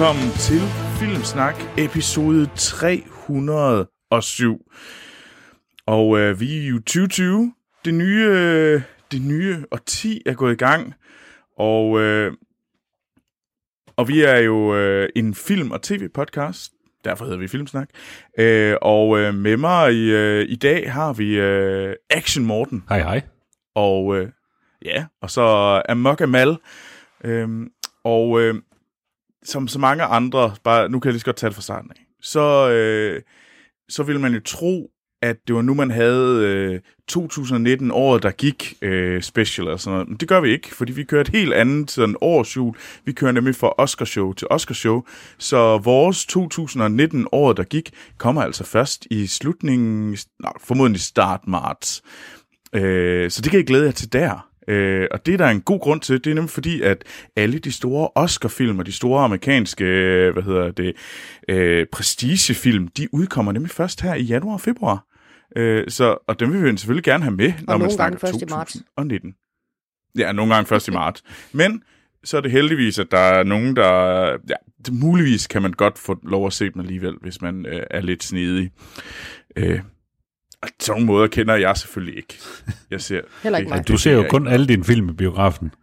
Velkommen til Filmsnak, episode 307. Og øh, vi er jo 2020. Det nye, øh, det nye årti er gået i gang. Og, øh, og vi er jo øh, en film- og tv-podcast. Derfor hedder vi Filmsnak. Øh, og øh, med mig i, øh, i dag har vi øh, Action Morten. Hej hej. Og øh, ja, og så Amok Amal. Øhm, og øh, som så mange andre, bare, nu kan jeg lige så godt tage det fra starten af, så, øh, så ville man jo tro, at det var nu, man havde øh, 2019 året, der gik øh, special og sådan noget. Men det gør vi ikke, fordi vi kører et helt andet sådan årsjul. Vi kører nemlig fra Oscarshow til Oscarshow. Så vores 2019 året, der gik, kommer altså først i slutningen, nej, formodentlig start marts. Øh, så det kan I glæde jer til der. Øh, og det er der en god grund til, det er nemlig fordi, at alle de store Oscar-film og de store amerikanske, øh, hvad hedder det, øh, prestigefilm, de udkommer nemlig først her i januar og februar. Øh, så, og dem vil vi selvfølgelig gerne have med, når man nogle snakker gange først i marts. 2019. Ja, nogle gange først i marts. Men så er det heldigvis, at der er nogen, der... Ja, det, muligvis kan man godt få lov at se dem alligevel, hvis man øh, er lidt snedig. Øh, og sådan nogle måder kender jeg selvfølgelig ikke. Jeg ser, Heller ikke mig. Du ser jo kun alle dine film i biografen.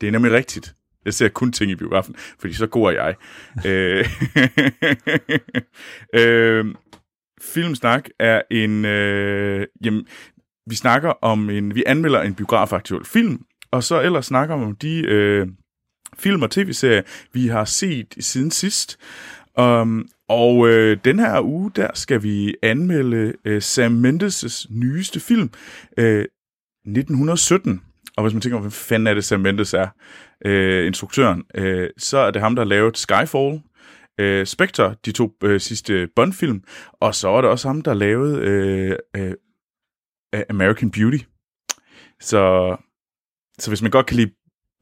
Det er nemlig rigtigt. Jeg ser kun ting i biografen, fordi så god er jeg. Øh, øh, Filmsnak er en... Øh, jamen, vi snakker om en... Vi anmelder en biografaktuel film, og så ellers snakker vi om de øh, film og tv-serier, vi har set siden sidst. Um, og øh, den her uge, der skal vi anmelde øh, Sam Mendes' nyeste film, øh, 1917. Og hvis man tænker, hvad fanden er det, Sam Mendes er, øh, instruktøren, øh, så er det ham, der har lavet Skyfall, øh, Spectre, de to øh, sidste Bond-film, og så er det også ham, der lavede øh, øh, American Beauty. Så, så hvis man godt kan lide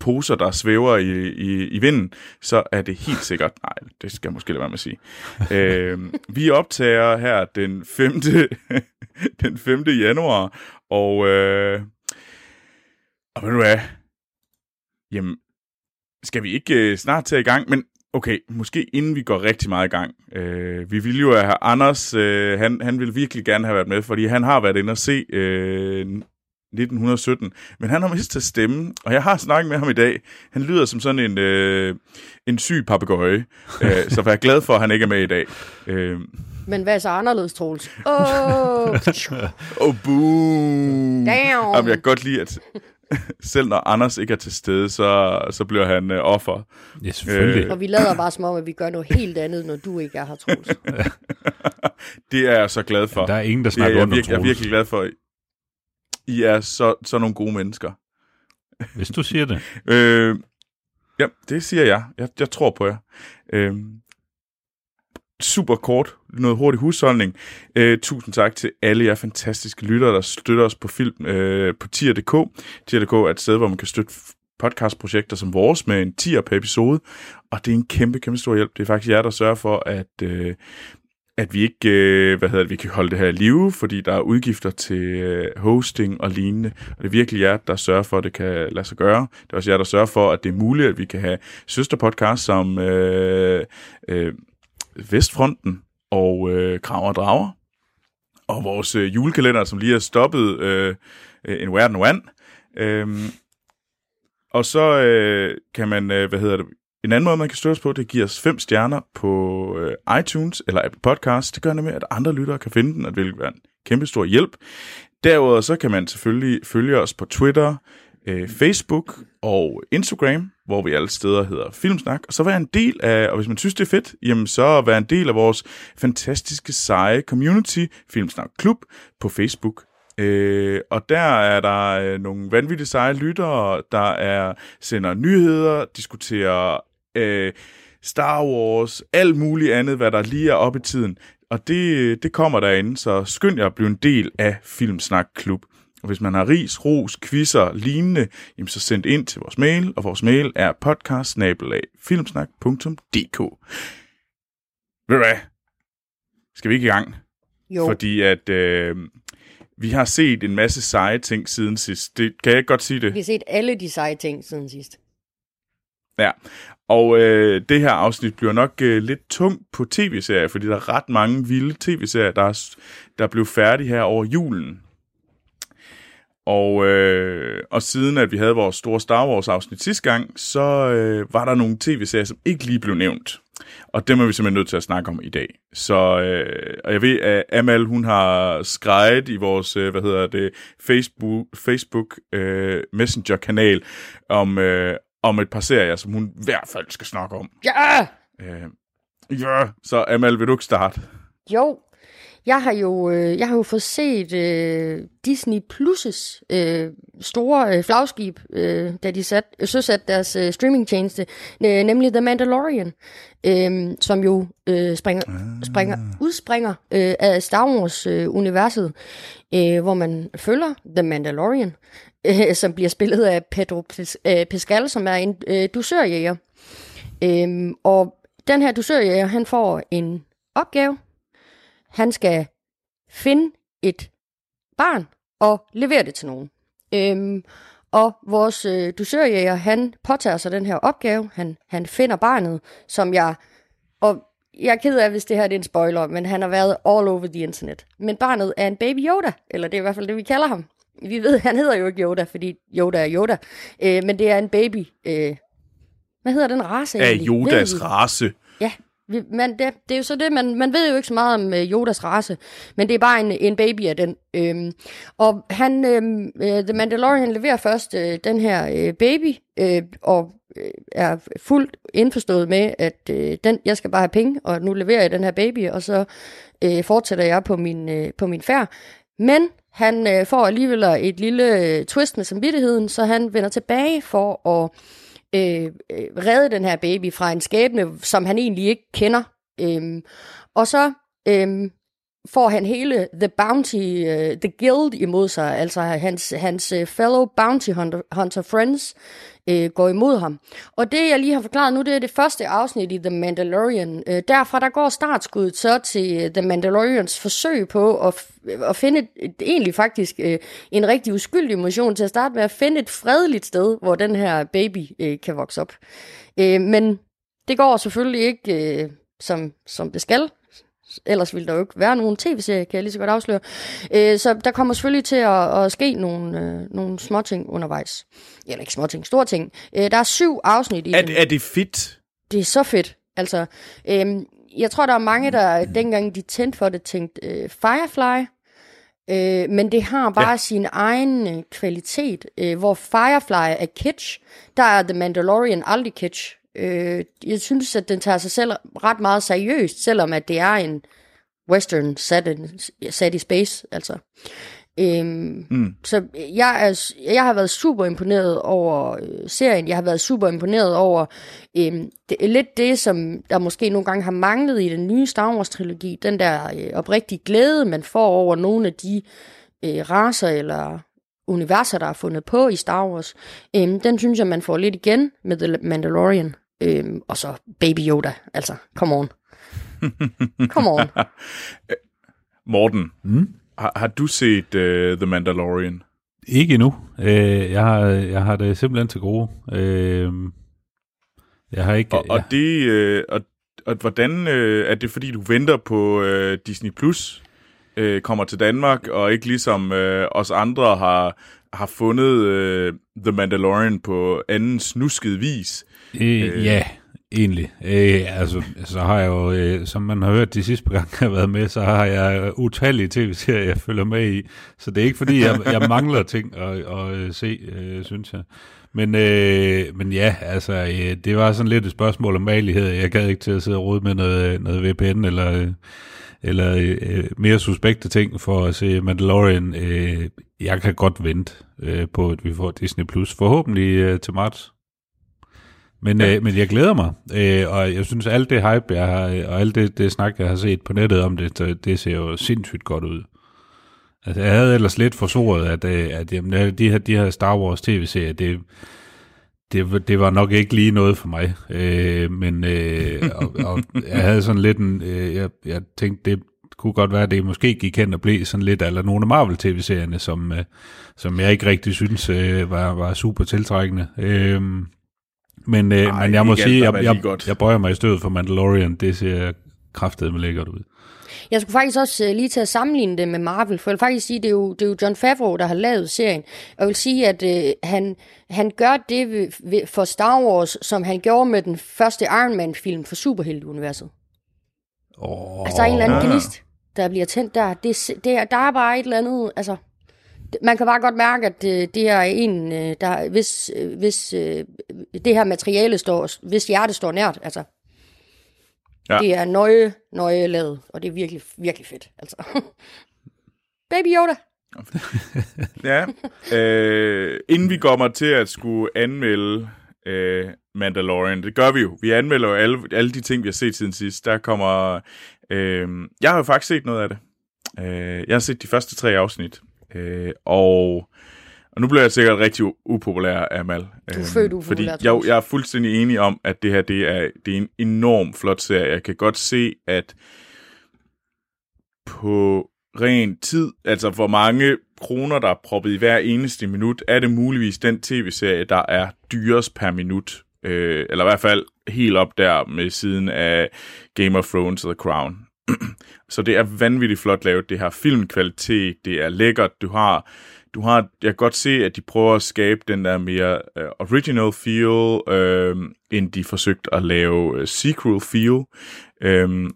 poser, der svæver i, i, i vinden, så er det helt sikkert... Nej, det skal jeg måske lade være med at sige. øh, vi optager her den 5. den 5. januar, og... Øh, og ved du hvad? Jamen, skal vi ikke øh, snart tage i gang? Men okay, måske inden vi går rigtig meget i gang. Øh, vi ville jo have Anders, øh, han, han ville virkelig gerne have været med, fordi han har været inde og se øh, 1917, men han har mistet stemmen, og jeg har snakket med ham i dag. Han lyder som sådan en, øh, en syg papegøje, øh, så vær glad for, at han ikke er med i dag. Øh, Men hvad er så anderledes, Troels? Åh, oh, boom! Damn. Jamen, jeg kan godt lide, at selv når Anders ikke er til stede, så, så bliver han øh, offer. Ja, selvfølgelig. Øh. og vi lader bare som om, at vi gør noget helt andet, når du ikke er her, Troels. Det er jeg så glad for. Der er ingen, der det er snakker jeg, under jeg er virkelig glad for. I er så, så nogle gode mennesker. Hvis du siger det. Øh, ja, det siger jeg. Jeg, jeg tror på jer. Øh, super kort, noget hurtig husholdning. Øh, tusind tak til alle jer fantastiske lyttere, der støtter os på film øh, på tier.dk. Tier.dk er et sted, hvor man kan støtte podcastprojekter som vores med en tier per episode, og det er en kæmpe, kæmpe stor hjælp. Det er faktisk jer, der sørger for, at, øh, at vi ikke øh, hvad hedder det, vi kan holde det her i live, fordi der er udgifter til øh, hosting og lignende. Og det er virkelig jer, der sørger for, at det kan lade sig gøre. Det er også jer, der sørger for, at det er muligt, at vi kan have søsterpodcast som øh, øh, Vestfronten og øh, Krav og Drager. Og vores øh, julekalender, som lige er stoppet øh, øh en verden one. Øh, og så øh, kan man, øh, hvad hedder det, en anden måde, man kan støtte os på, det giver os fem stjerner på øh, iTunes eller Apple Podcasts. Det gør nemlig, at andre lyttere kan finde den, og det vil være en kæmpe stor hjælp. Derudover så kan man selvfølgelig følge os på Twitter, øh, Facebook og Instagram, hvor vi alle steder hedder Filmsnak. Og så være en del af, og hvis man synes, det er fedt, jamen så være en del af vores fantastiske, seje community, Filmsnak Klub, på Facebook. Øh, og der er der øh, nogle vanvittige seje lyttere, der er sender nyheder, diskuterer øh, Star Wars, alt muligt andet, hvad der lige er oppe i tiden. Og det, det kommer derinde, så skynd jer at blive en del af Filmsnak Klub. Og hvis man har ris, ros, quizzer, lignende, jamen så send ind til vores mail, og vores mail er podcast. Ved du hvad? Skal vi ikke i gang? Jo, Fordi at øh, vi har set en masse seje ting siden sidst. Det kan jeg ikke godt sige det. vi har set alle de seje ting siden sidst. Ja, og øh, det her afsnit bliver nok øh, lidt tungt på tv-serier, fordi der er ret mange vilde tv-serier, der, er, der blev færdige her over julen. Og, øh, og siden at vi havde vores store Star Wars afsnit sidste gang, så øh, var der nogle tv-serier, som ikke lige blev nævnt. Og dem er vi simpelthen nødt til at snakke om i dag. Så, øh, og jeg ved, at Amal, hun har skrejet i vores, øh, hvad hedder det, Facebook, Facebook øh, Messenger-kanal om, øh, om et par serier, som hun i hvert fald skal snakke om. Ja! Øh, ja, så Amal, vil du ikke starte? Jo, jeg har jo, øh, jeg har jo fået set øh, Disney Plus' øh, store øh, flagskib, øh, da de sat, søsatte deres øh, streamingtjeneste, øh, nemlig The Mandalorian, øh, som jo øh, springer, springer, udspringer øh, af Star Wars-universet, øh, hvor man følger The Mandalorian, øh, som bliver spillet af Pedro øh, Pascal, som er en øh, dusørjæger. Øhm, og den her dusørjæger, han får en opgave, han skal finde et barn og levere det til nogen. Øhm, og vores øh, dusørjæger, han påtager sig den her opgave. Han, han finder barnet, som jeg... Og jeg er ked af, hvis det her er en spoiler, men han har været all over the internet. Men barnet er en baby Yoda, eller det er i hvert fald det, vi kalder ham. Vi ved, han hedder jo ikke Yoda, fordi Yoda er Yoda. Øh, men det er en baby... Øh, hvad hedder den race Af egentlig? Ved Jodas vi? race. Ja, vi, man, det, det er jo så det, man, man ved jo ikke så meget om øh, Yodas race, men det er bare en, en baby af den. Øhm, og han, øhm, øh, The Mandalorian leverer først øh, den her øh, baby, øh, og øh, er fuldt indforstået med, at øh, den, jeg skal bare have penge, og nu leverer jeg den her baby, og så øh, fortsætter jeg på min, øh, på min færd. Men han øh, får alligevel et lille øh, twist med samvittigheden, så han vender tilbage for at øh, øh redde den her baby fra en skæbne, som han egentlig ikke kender. Øhm, og så øhm, får han hele The Bounty, uh, The Guild imod sig, altså hans, hans øh, fellow bounty hunter, hunter friends uh, går imod ham. Og det, jeg lige har forklaret nu, det er det første afsnit i The Mandalorian. Uh, derfra, der går startskuddet så til The Mandalorians forsøg på at, f- at finde et, egentlig faktisk uh, en rigtig uskyldig mission til at starte med at finde et fredeligt sted, hvor den her baby uh, kan vokse op. Uh, men det går selvfølgelig ikke uh, som, som det skal. Ellers ville der jo ikke være nogen tv-serie, kan jeg lige så godt afsløre. Øh, så der kommer selvfølgelig til at, at ske nogle, øh, nogle småting undervejs. Eller ikke småting, store ting. Øh, der er syv afsnit i Er, den. er det fedt? Det er så fedt. Altså, øhm, jeg tror, der er mange, der dengang de tændte for det, tænkte øh, Firefly. Øh, men det har bare ja. sin egen øh, kvalitet. Øh, hvor Firefly er kitsch, der er The Mandalorian aldrig kitsch. Øh, jeg synes, at den tager sig selv ret meget seriøst, selvom at det er en western sat, in, sat i space. Altså. Øhm, Mm. så jeg, er, jeg har været super imponeret over øh, serien. Jeg har været super imponeret over øhm, det lidt det, som der måske nogle gange har manglet i den nye Star Wars-trilogi. Den der øh, oprigtige glæde, man får over nogle af de øh, raser eller universer, der er fundet på i Star Wars. Øhm, den synes jeg, man får lidt igen med The Mandalorian. Øhm, og så Baby Yoda. Altså, come on. Come on. Morten, Mm? har, har du set uh, The Mandalorian? Ikke endnu. Øh, jeg, har, jeg har det simpelthen til gode. Øh, jeg har ikke... Og, og det, øh, og, og hvordan øh, er det, fordi du venter på øh, Disney Plus øh, kommer til Danmark, og ikke ligesom øh, os andre har, har fundet øh, The Mandalorian på anden snusket vis? Øh, ja, egentlig. Øh, altså, så har jeg jo, øh, som man har hørt de sidste par gange, jeg har været med, så har jeg utallige tv-serier, jeg følger med i. Så det er ikke fordi, jeg, jeg mangler ting at, at, at se, øh, synes jeg. Men, øh, men ja, altså, øh, det var sådan lidt et spørgsmål om malighed. Jeg gad ikke til at sidde og rode med noget, noget VPN eller, øh, eller øh, mere suspekte ting for at se Mandalorian. Øh, jeg kan godt vente øh, på, at vi får Disney+. Plus Forhåbentlig øh, til marts. Men, ja. øh, men jeg glæder mig, øh, og jeg synes, alt det hype, jeg har, og alt det, det snak, jeg har set på nettet om det, det, det ser jo sindssygt godt ud. Altså, jeg havde ellers lidt forsvoret, at, øh, at jamen, de, her, de her Star Wars tv-serier, det, det, det var nok ikke lige noget for mig. Øh, men øh, og, og jeg havde sådan lidt en... Øh, jeg, jeg tænkte, det kunne godt være, at det måske gik hen og blev sådan lidt eller nogle af Marvel-tv-serierne, som, øh, som jeg ikke rigtig synes øh, var, var super tiltrækkende. Øh, Men, øh, Ej, men jeg må sige, jeg, jeg, godt. jeg bøjer mig i stødet for Mandalorian. Det ser kraftet med lækkert ud. Jeg skulle faktisk også uh, lige til at sammenligne det med Marvel, for jeg vil faktisk sige, det er jo, det er jo John Favreau, der har lavet serien. Og jeg vil sige, at uh, han, han gør det ved, ved, for Star Wars, som han gjorde med den første Iron Man-film for Superhelte-universet. Oh, Altså, der er en eller anden Ja. gnist, der bliver tændt der. Det, det er, der er bare et eller andet, altså... det- Man kan bare godt mærke, at øh, det er en, øh, der, hvis, øh, hvis øh, det her materiale står, hvis hjertet står nært, altså. Ja. Det er nøje, nøje lavet, og det er virkelig, virkelig fedt, altså. Baby Yoda. Ja. Øh, inden vi kommer til at skulle anmelde øh, Mandalorian, det gør vi jo. Vi anmelder jo alle, alle de ting, vi har set siden sidst. Der kommer... Øh, jeg har jo faktisk set noget af det. Øh, jeg har set de første tre afsnit. Øh, og, og nu bliver jeg sikkert rigtig upopulær, Amal. Du er født upopulær, Fordi jeg, jeg er fuldstændig enig om, at det her det er, det er en enorm flot serie. Jeg kan godt se, at på ren tid, altså hvor mange kroner, der er proppet i hver eneste minut, er det muligvis den tv-serie, der er dyrest per minut. Øh, eller i hvert fald helt op der med siden af Game of Thrones og The Crown. Så det er vanvittigt flot lavet, det her filmkvalitet, det er lækkert, du har, du har, jeg kan godt se, at de prøver at skabe den der mere uh, original feel, uh, end de forsøgte at lave uh, sequel feel. Um,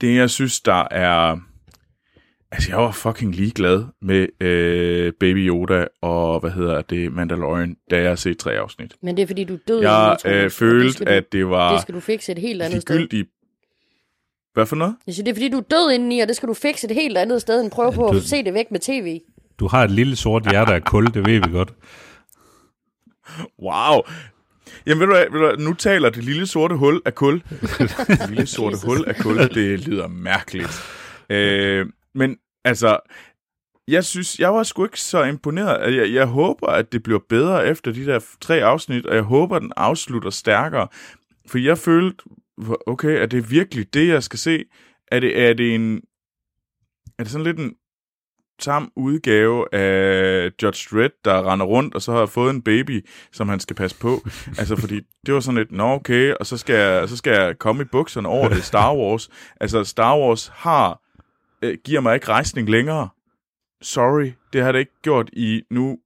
det, jeg synes, der er... Altså, jeg var fucking ligeglad med øh, Baby Yoda og, hvad hedder det, Mandalorian, da jeg set tre afsnit. Men det er fordi, du er død. Jeg og øh, det følte, du- at det var Det skal du fikse et helt andet sted. Hvad for noget? Jeg siger, det er fordi, du er død indeni, og det skal du fikse et helt andet sted, end prøve på at se det væk med tv. Du har et lille sort hjerte af kul, det ved vi godt. Wow. Jamen ved du, hvad, ved du nu taler det lille sorte hul af kul. det lille sorte hul af kul, det lyder mærkeligt. Øh, men altså, jeg synes, jeg var sgu ikke så imponeret. Jeg, jeg håber, at det bliver bedre efter de der tre afsnit, og jeg håber, at den afslutter stærkere. For jeg følte, okay, er det virkelig det, jeg skal se? Er det, er det en... Er det sådan lidt en tam udgave af Judge Dredd, der render rundt, og så har fået en baby, som han skal passe på. altså, fordi det var sådan lidt, nå okay, og så skal jeg, så skal jeg komme i bukserne over det Star Wars. Altså, Star Wars har, øh, giver mig ikke rejsning længere. Sorry, det har det ikke gjort i nu,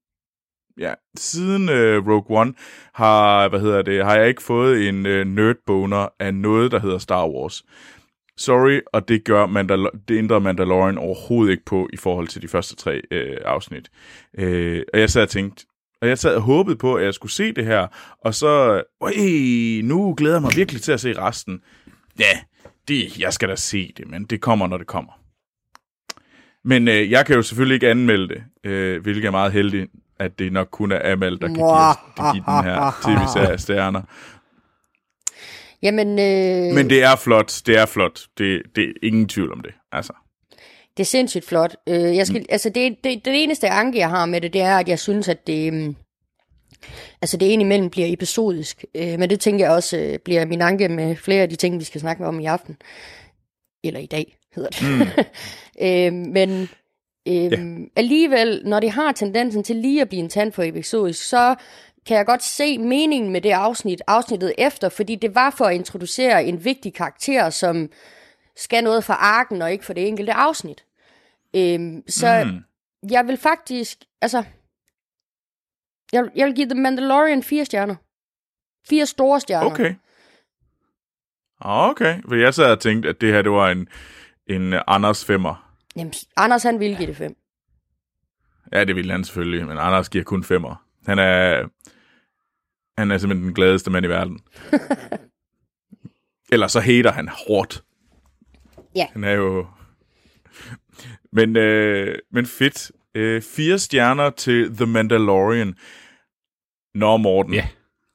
ja, siden øh, Rogue One har, hvad hedder det, har jeg ikke fået en øh, nerdboner af noget, der hedder Star Wars. Sorry, og det gør Mandal- det ændrer Mandalorian overhovedet ikke på i forhold til de første tre øh, afsnit. Øh, og jeg sad og tænkte, og jeg sad og håbede på, at jeg skulle se det her, og så, øh, nu glæder jeg mig virkelig til at se resten. Ja, det, jeg skal da se det, men det kommer, når det kommer. Men øh, jeg kan jo selvfølgelig ikke anmelde det, øh, hvilket er meget heldig, at det nok kun er Amal, der kan give, os, give den her tv-serie stjerner. Jamen, øh, Men det er flot, det er flot. Det, det er ingen tvivl om det. Altså. det er sindssygt flot. Øh, jeg skal, mm. altså, det, det, det eneste anke, jeg har med det, det er, at jeg synes, at det... Um, altså, det indimellem bliver episodisk. Øh, men det tænker jeg også øh, bliver min anke med flere af de ting, vi skal snakke om i aften. Eller i dag, hedder det. Mm. øh, men øhm, ja. alligevel, når det har tendensen til lige at blive en tand for episodisk, så kan jeg godt se meningen med det afsnit, afsnittet efter, fordi det var for at introducere en vigtig karakter, som skal noget fra arken og ikke for det enkelte afsnit. Øhm, så mm. jeg vil faktisk, altså, jeg, jeg vil give The Mandalorian fire stjerner. Fire store stjerner. Okay. Okay, for jeg sad og tænkte, at det her det var en, en Anders femmer. Jamen, Anders han vil give det fem. Ja, det ville han selvfølgelig, men Anders giver kun femmer. Han er, han er simpelthen den gladeste mand i verden. Eller så hater han hårdt. Ja. Han er jo... Men, øh, men fedt. Øh, fire stjerner til The Mandalorian. Nå, Morten. Ja.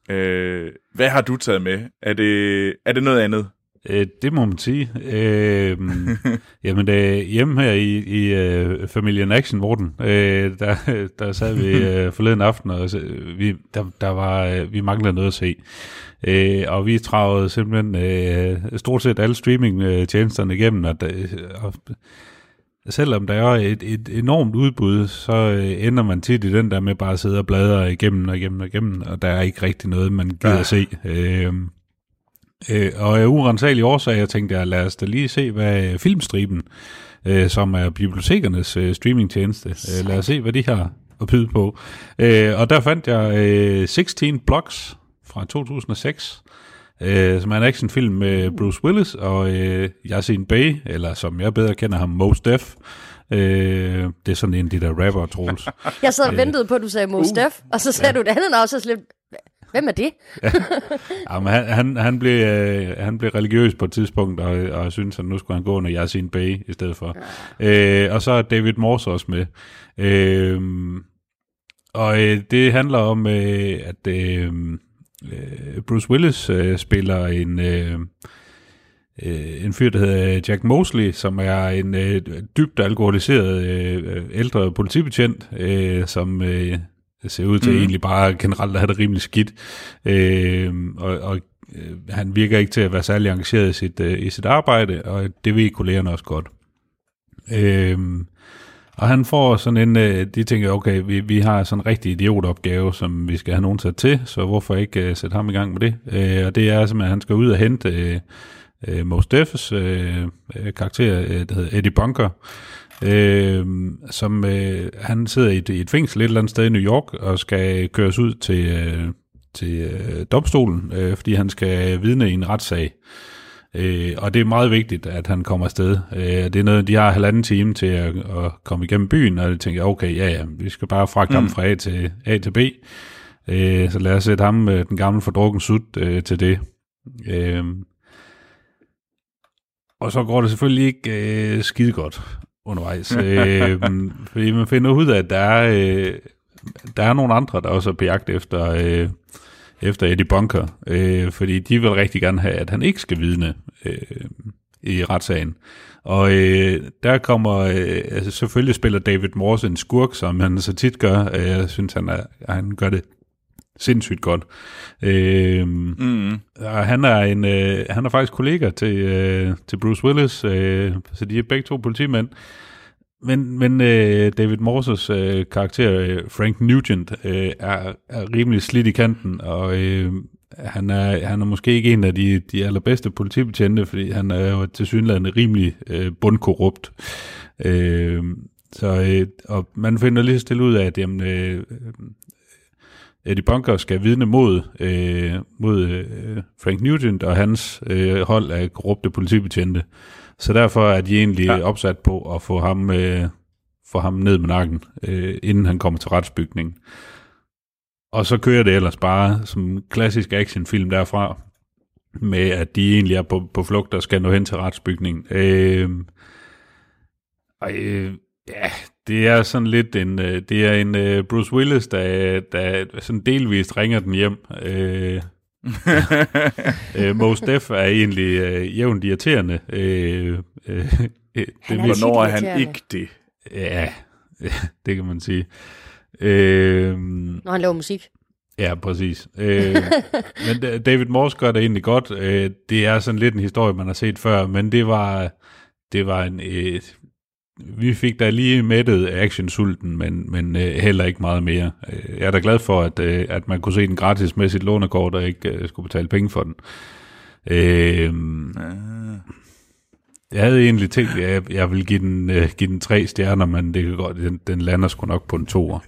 Øh, hvad har du taget med? Er det, er det noget andet? Øh, det må man sige. Øh, jamen, øh, hjemme her i, i øh, familien Action Morten, øh, der, der sad vi øh, forleden aften, og så, vi, der, der var, øh, vi manglede noget at se. Øh, og vi travede simpelthen øh, stort set alle streaming-tjenesterne igennem, og, øh, og selvom der er et, et enormt udbud, så øh, ender man tit i den der med bare at sidde og bladre igennem og igennem og igennem, og der er ikke rigtig noget, man gider ja. at se. Øh, øh, og af urensagelige årsager tænkte jeg, lad os da lige se, hvad Filmstriben, øh, som er bibliotekernes øh, streamingtjeneste, øh, lad os se, hvad de har at byde på. Øh, og der fandt jeg øh, 16 Blocks fra 2006, øh, som er en actionfilm med Bruce Willis og øh, Yasin Bey, eller som jeg bedre kender ham, Mos Def. Øh, det er sådan en af de der rapper, Troels. Jeg sad og ventede på, at du sagde Mos uh, Def, og så sagde ja. du et andet navn, så slet... Hvem er det? ja. Jamen, han, han, han, blev, øh, han blev religiøs på et tidspunkt, og, og syntes, at nu skulle han gå under Yasin Bey i stedet for. Ja. Øh, og så er David Morse også med. Øh, og øh, det handler om, øh, at øh, øh, Bruce Willis øh, spiller en... Øh, øh, en fyr, der hedder Jack Mosley, som er en øh, dybt alkoholiseret øh, ældre politibetjent, øh, som øh, ser ud til mm. egentlig bare generelt at have det rimelig skidt. Øh, og og øh, han virker ikke til at være særlig engageret i sit, øh, i sit arbejde, og det ved kollegerne også godt. Øh, og han får sådan en, øh, de tænker, okay, vi, vi har sådan en rigtig idiotopgave, som vi skal have nogen sat til, så hvorfor ikke uh, sætte ham i gang med det? Uh, og det er simpelthen, at han skal ud og hente uh, uh, Mos Def's uh, karakter, uh, der hedder Eddie Bunker, uh, som uh, han sidder i et, i et fængsel et eller andet sted i New York, og skal køres ud til, uh, til uh, domstolen, uh, fordi han skal vidne i en retssag. Øh, og det er meget vigtigt, at han kommer afsted. Øh, det er noget, de har halvanden time til at, at komme igennem byen, og de tænker, okay, ja, ja, vi skal bare fragte mm. ham fra A til, A til B. Øh, så lad os sætte ham, med den gamle fordrukken sut, øh, til det. Øh, og så går det selvfølgelig ikke øh, skide godt undervejs. øh, fordi man finder ud af, at der er, øh, der er nogle andre, der også er på jagt efter... Øh, efter Eddie Bunker, øh, fordi de vil rigtig gerne have, at han ikke skal vidne øh, i retssagen. Og øh, der kommer, øh, altså selvfølgelig spiller David Morse en skurk, som han så tit gør. Øh, jeg synes, han, er, han gør det sindssygt godt. Øh, mm. og han er en, øh, han er faktisk kollega til, øh, til Bruce Willis, øh, så de er begge to politimænd. Men, men øh, David Morses øh, karakter, øh, Frank Nugent, øh, er, er rimelig slidt i kanten, og øh, han, er, han er måske ikke en af de, de allerbedste politibetjente, fordi han er jo til synligheden rimelig øh, bundkorrupt. Øh, så, øh, og man finder lige stille ud af, at jamen, øh, Eddie Bunker skal vidne mod, øh, mod øh, Frank Nugent og hans øh, hold af korrupte politibetjente. Så derfor er de egentlig ja. opsat på at få ham, øh, få ham ned med nakken, øh, inden han kommer til retsbygningen. Og så kører det ellers bare som klassisk actionfilm derfra, med at de egentlig er på, på flugt og skal nå hen til retsbygningen. Øh, og, øh, ja, det er sådan lidt en, øh, det er en uh, Bruce Willis, der, der sådan delvist ringer den hjem. Øh, øh, Mos Def er egentlig øh, jævnt irriterende. Øh, øh, det, han er Hvornår er han ikke det? Ja, det kan man sige. Øh, Når han laver musik. Ja, præcis. Øh, men David Morse gør det egentlig godt. Øh, det er sådan lidt en historie, man har set før, men det var, det var en, et, vi fik da lige mættet actionsulten, men, men øh, heller ikke meget mere. Øh, jeg er da glad for, at, øh, at man kunne se den gratis med sit lånekort, og ikke øh, skulle betale penge for den. Øh, Jeg havde egentlig tænkt, at jeg, jeg ville give den, øh, give den tre stjerner, men det kan godt, den, den lander sgu nok på en toer.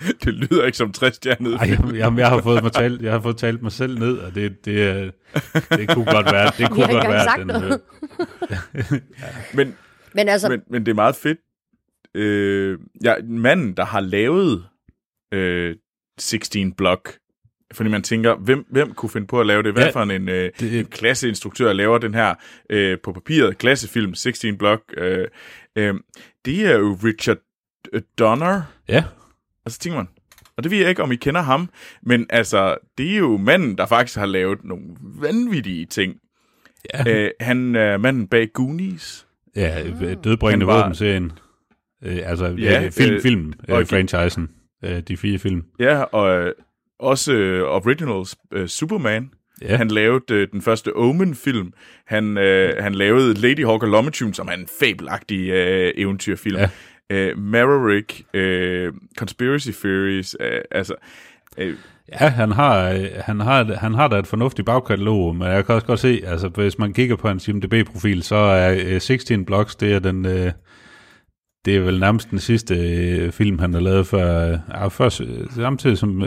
det lyder ikke som tre stjerner. Nej, jamen, jeg har fået mig talt, jeg har fået talt mig selv ned, og det, det, det kunne godt være, det kunne godt være, den, øh, ja. Men men, altså... men, men det er meget fedt. Øh, ja, manden, der har lavet øh, 16 Block, fordi man tænker, hvem, hvem kunne finde på at lave det? Hvad ja, for en, øh, det... en klasseinstruktør laver den her øh, på papiret klassefilm 16 Block? Øh, øh, det er jo Richard Donner. Ja. Og så tænker man, og det ved jeg ikke, om I kender ham, men altså, det er jo manden, der faktisk har lavet nogle vanvittige ting. Ja. Øh, han er manden bag Goonies. Ja, ah. dødbringende var... våben-serien. Øh, altså ja, øh, film, øh, film øh, franchisen. Øh, de fire film. Ja, og øh, også øh, originals øh, Superman. Ja. Han lavede øh, den første Omen-film. Han, øh, han lavede Lady Hawk og Lommetune, som er en fabelagtig øh, eventyrfilm. Ja. Øh, Maverick, øh, Conspiracy Theories, øh, altså... Øh, Ja, han har, han har, han har da et fornuftigt bagkatalog, men jeg kan også godt se, altså hvis man kigger på hans IMDb-profil, så er 16 Blocks, det er den, det er vel nærmest den sidste film, han har lavet før, ja, før samtidig som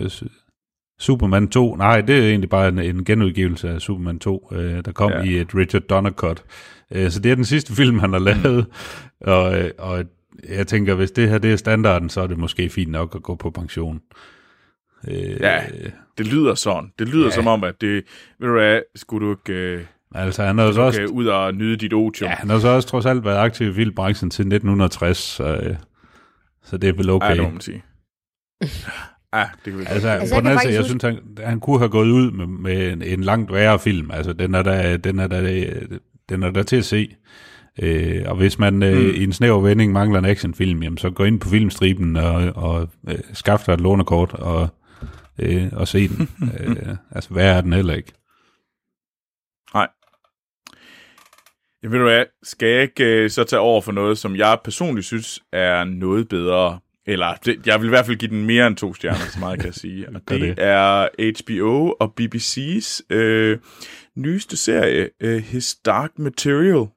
Superman 2, nej, det er egentlig bare en, en genudgivelse af Superman 2, øh, der kom ja. i et Richard Donner cut. Øh, så det er den sidste film, han har lavet, mm. og, øh, og jeg tænker, hvis det her det er standarden, så er det måske fint nok at gå på pension. Øh, ja, det lyder sådan. Det lyder ja. som om, at det, ved du hvad, skulle du ikke... Øh, altså, han har så også... ud og nyde dit otium. Ja, han har så også trods alt været aktiv i filmbranchen til 1960, så, øh, så det er vel okay. Ja, det må man sige. Ja, det kan vi altså, altså, på den anden jeg synes, han, han kunne have gået ud med, med en, en langt værre film. Altså, den er der, den er der, den er der til at se. Øh, og hvis man øh, mm. i en snæver vending mangler en actionfilm, jamen, så gå ind på filmstriben og, og øh, skaff dig et lånekort og, øh, og se den. øh, altså, hvad er den heller ikke? Nej. Jeg ved du hvad, skal jeg ikke øh, så tage over for noget, som jeg personligt synes er noget bedre eller, det, jeg vil i hvert fald give den mere end to stjerner, så meget kan jeg sige. Og det, det er HBO og BBC's øh, nyeste serie, øh, His Dark Material,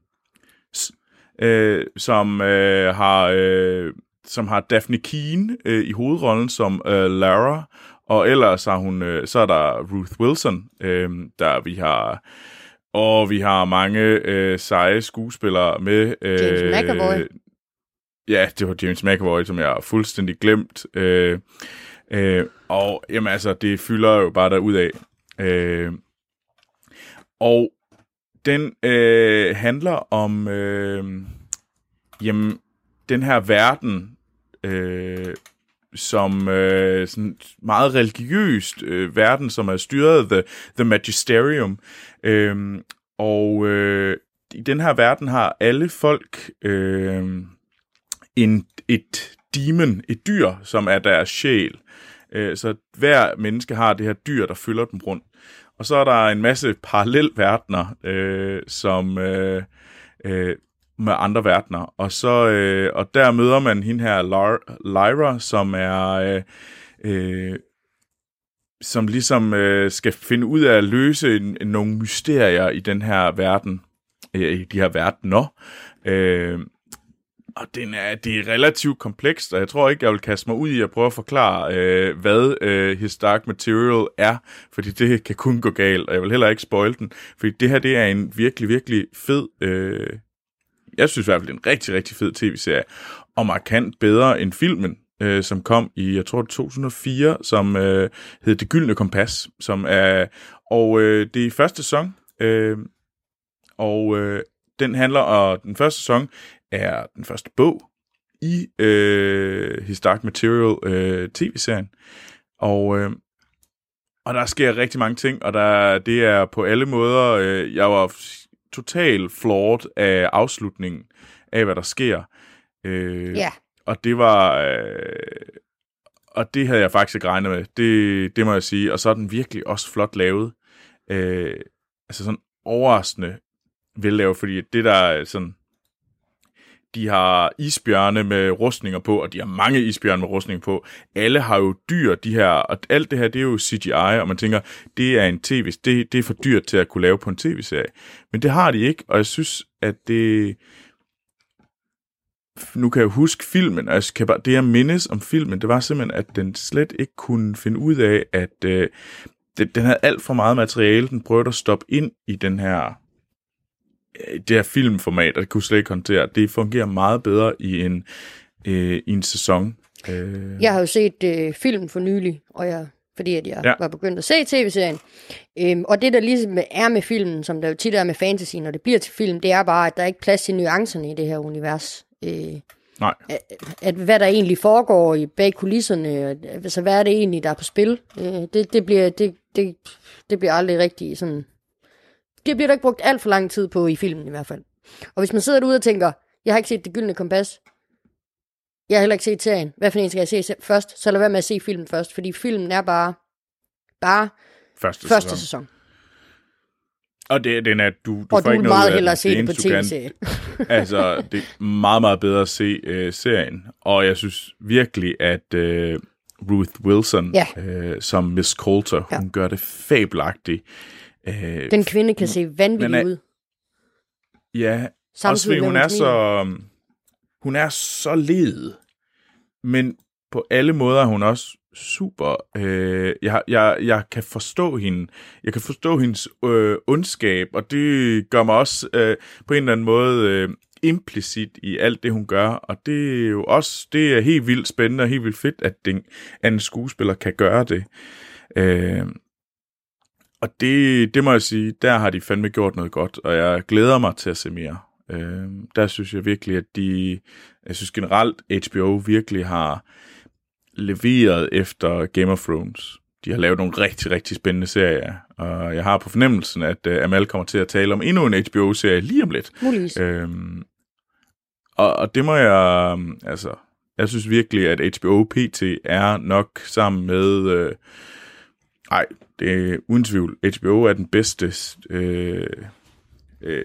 øh, som øh, har... Øh, som har Daphne Keane øh, i hovedrollen som øh, Lara, og ellers har hun, øh, så er der Ruth Wilson, øh, der vi har, og vi har mange øh, seje skuespillere med. Øh, James McAvoy. Ja, det var James McAvoy, som jeg har fuldstændig glemt. Øh, øh, og jamen altså, det fylder jo bare der ud af. Øh, og den øh, handler om øh, jamen, den her verden, øh, som øh, sådan meget religiøst øh, verden, som er styret The, the Magisterium. Øh, og øh, i den her verden har alle folk... Øh, en, et demon, et dyr, som er deres sjæl. Øh, så hver menneske har det her dyr, der følger dem rundt. Og så er der en masse parallelverdener, øh, som øh, øh, med andre verdener. Og så øh, og der møder man hende her Lyra, som er øh, øh, som ligesom øh, skal finde ud af at løse en, en, nogle mysterier i den her verden, øh, i de her verdener. Øh, og den er, det er relativt komplekst, og jeg tror ikke, jeg vil kaste mig ud i at prøve at forklare, øh, hvad øh, His Dark Material er, fordi det kan kun gå galt, og jeg vil heller ikke spoil den, fordi det her, det er en virkelig, virkelig fed, øh, jeg synes i hvert fald, det er en rigtig, rigtig fed tv-serie, og markant bedre end filmen, øh, som kom i, jeg tror, 2004, som øh, hed Det Gyldne Kompas, som er, og øh, det er første sæson, øh, og øh, den handler, og den første sæson er den første bog i øh, His Dark Material øh, tv-serien. Og, øh, og der sker rigtig mange ting, og der, det er på alle måder, øh, jeg var totalt flawed af afslutningen af, hvad der sker. Øh, ja. Og det var... Øh, og det havde jeg faktisk ikke regnet med. Det, det må jeg sige. Og så er den virkelig også flot lavet. Øh, altså sådan overraskende vellavet, fordi det der er sådan de har isbjørne med rustninger på, og de har mange isbjørne med rustninger på. Alle har jo dyr, de her, og alt det her, det er jo CGI, og man tænker, det er en tv, det, det er for dyrt til at kunne lave på en tv-serie. Men det har de ikke, og jeg synes, at det... Nu kan jeg huske filmen, og jeg kan bare, det jeg mindes om filmen, det var simpelthen, at den slet ikke kunne finde ud af, at øh, den havde alt for meget materiale, den prøvede at stoppe ind i den her det her filmformat, og det kunne slet ikke håndtere. Det fungerer meget bedre i en, øh, i en sæson. Øh. Jeg har jo set øh, film for nylig, og jeg, fordi at jeg ja. var begyndt at se tv-serien. Øhm, og det, der ligesom er med filmen, som der jo tit er med fantasy, når det bliver til film, det er bare, at der er ikke plads til nuancerne i det her univers. Øh, Nej. At, at hvad der egentlig foregår i bag kulisserne, altså hvad er det egentlig, der er på spil, øh, det, det, bliver, det, det, det bliver aldrig rigtig sådan det bliver der ikke brugt alt for lang tid på i filmen i hvert fald. Og hvis man sidder derude og tænker, jeg har ikke set Det Gyldne Kompas, jeg har heller ikke set serien, hvad for en skal jeg se først, så lad være med at se filmen først, fordi filmen er bare, bare første, første sæson. sæson. Og det, den er, du, du og får du ikke noget meget hellere se det på tv-serien. altså, det er meget, meget bedre at se øh, serien. Og jeg synes virkelig, at øh, Ruth Wilson Ja. øh, som Miss Coulter, Ja. hun gør det fabelagtigt. Øh, Den kvinde kan se vanvittig Men ud. ja, også Samtidig fordi med, hun er så... Hun er så led. Men på alle måder er hun også super. Øh, jeg, jeg, jeg kan forstå hende. Jeg kan forstå hendes øh, ondskab, og det gør mig også øh, på en eller anden måde øh, implicit i alt det, hun gør. Og det er jo også det er helt vildt spændende og helt vildt fedt, at, den, at en skuespiller kan gøre det. Øh, og det, det må jeg sige, der har de fandme gjort noget godt, og jeg glæder mig til at se mere. Øh, der synes jeg virkelig, at de, jeg synes generelt, HBO virkelig har leveret efter Game of Thrones. De har lavet nogle rigtig, rigtig spændende serier, og jeg har på fornemmelsen, at uh, Amal kommer til at tale om endnu en HBO-serie lige om lidt. Muligvis. Øhm, og, og det må jeg, altså, jeg synes virkelig, at HBO PT er nok sammen med, øh, Nej, det er uden tvivl, HBO er den bedste, øh, øh,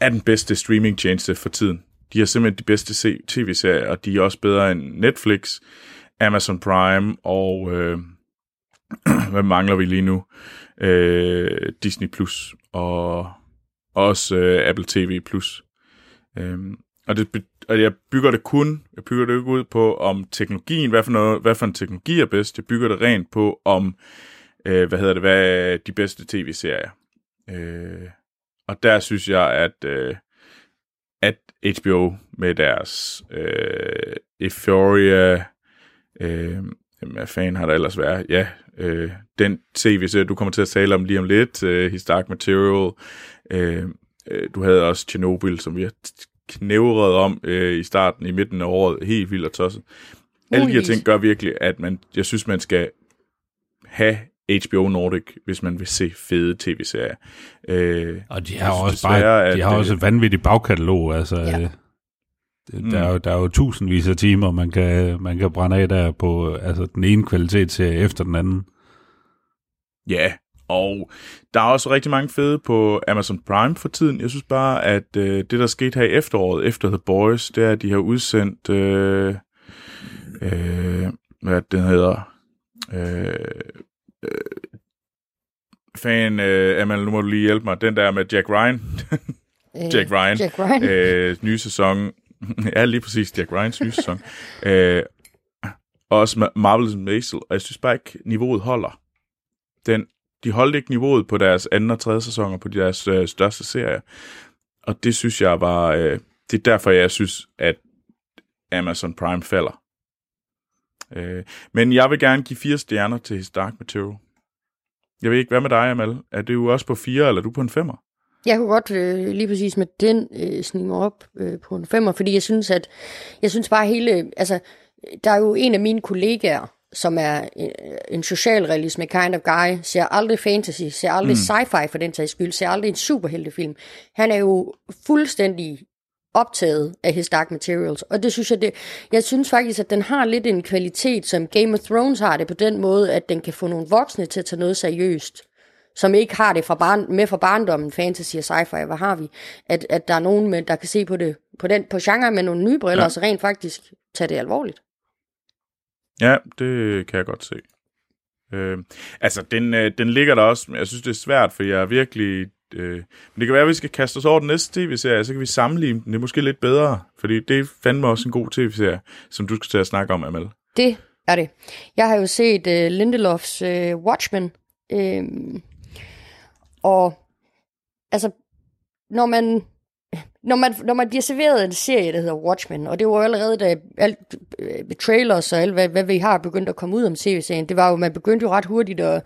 er den bedste streamingtjeneste for tiden. De har simpelthen de bedste tv-serier, og de er også bedre end Netflix, Amazon Prime og, øh, hvad mangler vi lige nu? Øh, Disney Plus og også øh, Apple TV Plus. Øh, og, det, og jeg bygger det kun, jeg bygger det ikke ud på, om teknologien, hvad for, noget, hvad for en teknologi er bedst. Jeg bygger det rent på, om, øh, hvad hedder det, hvad er de bedste tv-serier. Øh, og der synes jeg, at, øh, at HBO med deres øh, Euphoria, øh, hvad fanden har der ellers været? Ja, øh, den tv-serie, du kommer til at tale om lige om lidt, øh, His Dark Material, øh, øh, du havde også Chernobyl, som vi har knævret om øh, i starten, i midten af året, helt vildt og tosset. Alle de her ting gør virkelig, at man, jeg synes, man skal have HBO Nordic, hvis man vil se fede tv-serier. Øh, Og de har også desværre, bare, at de har det- også et vanvittigt bagkatalog, altså. Ja. Det, der, er jo, der er jo tusindvis af timer, man kan, man kan brænde af der på altså, den ene kvalitetsserie efter den anden. Ja, og der er også rigtig mange fede på Amazon Prime for tiden. Jeg synes bare, at øh, det, der skete her i efteråret, efter The Boys, det er, at de har udsendt, øh, øh, hvad den hedder, øh, øh, fan, øh, Amal, nu må du lige hjælpe mig, den der med Jack Ryan, Øh, Jack Ryan, Jack Ryan. øh, nye sæson, ja, lige præcis, Jack Ryans nye sæson, øh, og også Ma- Marvelous Maisel, og jeg synes bare ikke, niveauet holder. Den, de holdt ikke niveauet på deres anden og tredje sæsoner på deres øh, største serier, og det synes jeg var, øh, det er derfor, jeg synes, at Amazon Prime falder. Øh, men jeg vil gerne give fire stjerner til His Dark Material. Jeg ved ikke, hvad med dig, Amal? Er du også på fire, eller er du på en femmer? Jeg kunne godt øh, lige præcis med den øh, snige op øh, på en femmer, fordi jeg synes, at jeg synes bare hele, altså, der er jo en af mine kollegaer, som er øh, en socialrealisme kind of guy, ser aldrig fantasy, ser aldrig mm. sci-fi for den sags skyld, ser aldrig en superheltefilm. Han er jo fuldstændig optaget af His Dark Materials, og det synes jeg, det, jeg synes faktisk, at den har lidt en kvalitet, som Game of Thrones har det på den måde, at den kan få nogle voksne til at tage noget seriøst som ikke har det fra barn, med fra barndommen, fantasy og sci-fi, hvad har vi? At, at der er nogen, med, der kan se på det på den på genre med nogle nye briller, Ja. og så rent faktisk tage det alvorligt. Ja, det kan jeg godt se. Øh, altså, den, øh, den ligger der også, men jeg synes, det er svært, for jeg er virkelig... Øh, men det kan være, at vi skal kaste os over den næste tv-serie, så kan vi sammenligne den. Det er måske lidt bedre, fordi det er fandme også en god tv-serie, som du skal til at snakke om, Amal. Det er det. Jeg har jo set uh, Lindelofs uh, Watchmen, øh, og altså, når man, når man, når man bliver serveret en serie, der hedder Watchmen, og det var allerede, da alt øh, trailers og alt, hvad, hvad vi har begyndt at komme ud om tv-serien, det var jo, man begyndte jo ret hurtigt at,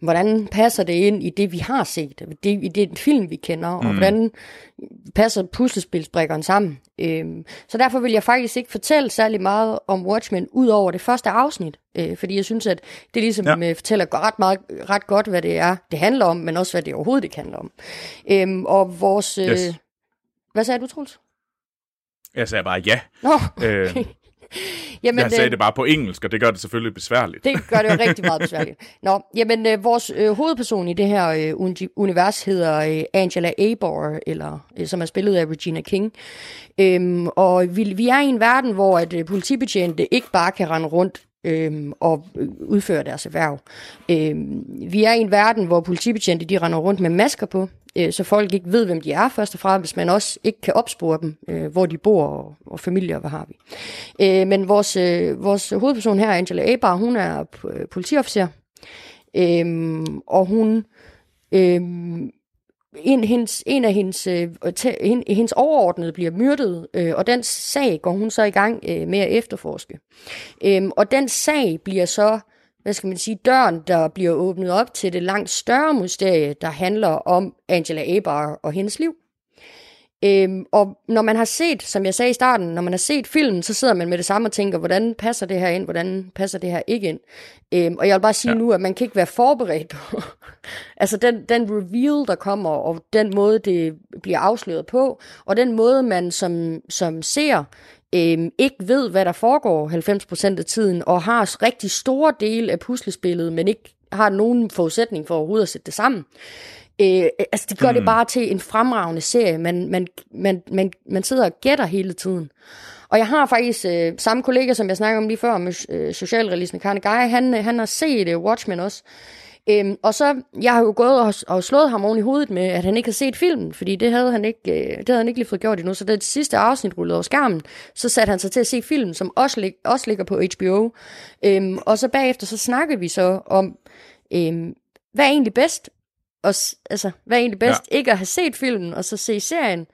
hvordan passer det ind i det, vi har set, det, i det den film, vi kender, og hvordan passer puslespilsbrikkerne sammen. Øhm, så derfor vil jeg faktisk ikke fortælle særlig meget om Watchmen, ud over det første afsnit, øh, fordi jeg synes, at det ligesom Ja. ja. fortæller ret, meget, ret godt, hvad det er, det handler om, men også, hvad det overhovedet ikke handler om. Øhm, og vores... Øh, Yes. Hvad sagde du, Troels? Jeg sagde bare ja. Nå, Øh, okay. Jamen, Jeg sagde øh, det bare på engelsk, og det gør det selvfølgelig besværligt. Det gør det jo rigtig meget besværligt. Nå, jamen, øh, vores øh, hovedperson i det her øh, uni- univers hedder øh, Angela Abor, eller øh, som er spillet af Regina King. Øhm, og vi, vi er i en verden, hvor at øh, politibetjente ikke bare kan rende rundt øhm, og øh, udføre deres erhverv. Øh, vi er i en verden, hvor politibetjente de render rundt med masker på, øh, så folk ikke ved, hvem de er først og fremmest, men også ikke kan opspore dem, øh, hvor de bor og, og familier, hvad har vi. Øh, men vores, øh, vores hovedperson her, Angela Abar, hun er øh, politiofficer, øh, og hun... Øh, en, hendes, en af hendes, øh, tæ- hendes overordnede bliver myrdet, øh, og den sag går hun så i gang øh, med at efterforske. Øhm, og den sag bliver så, hvad skal man sige, døren, der bliver åbnet op til det langt større mysterie, der handler om Angela Abar og hendes liv. Øhm, og når man har set, som jeg sagde i starten, når man har set filmen, så sidder man med det samme og tænker, hvordan passer det her ind, hvordan passer det her ikke ind. Øhm, og jeg vil bare sige ja. Nu, at man kan ikke være forberedt på, altså den, den reveal, der kommer, og den måde, det bliver afsløret på, og den måde, man som, som ser, øhm, ikke ved, hvad der foregår 90% af tiden, og har rigtig store dele af puslespillet, men ikke har nogen forudsætning for overhovedet at sætte det sammen. Øh, altså, det gør mm. det bare til en fremragende serie. Man, man, man, man, man sidder og gætter hele tiden. Og jeg har faktisk øh, samme kollega, som jeg snakkede om lige før, med øh, socialrealisme Karne Guy, han, øh, han har set øh, Watchmen også. Øhm, og så, jeg har jo gået og, og slået ham oven i hovedet med, at han ikke har set filmen, fordi det havde han ikke, øh, det havde han ikke lige fået gjort endnu. Så da det sidste afsnit rullede over skærmen, så satte han sig til at se filmen, som også, lig, også ligger på HBO. Øhm, og så bagefter, så snakkede vi så om, øhm, hvad er egentlig bedst? Og, altså, hvad er egentlig bedst? Ja. Ikke at have set filmen, og så se serien,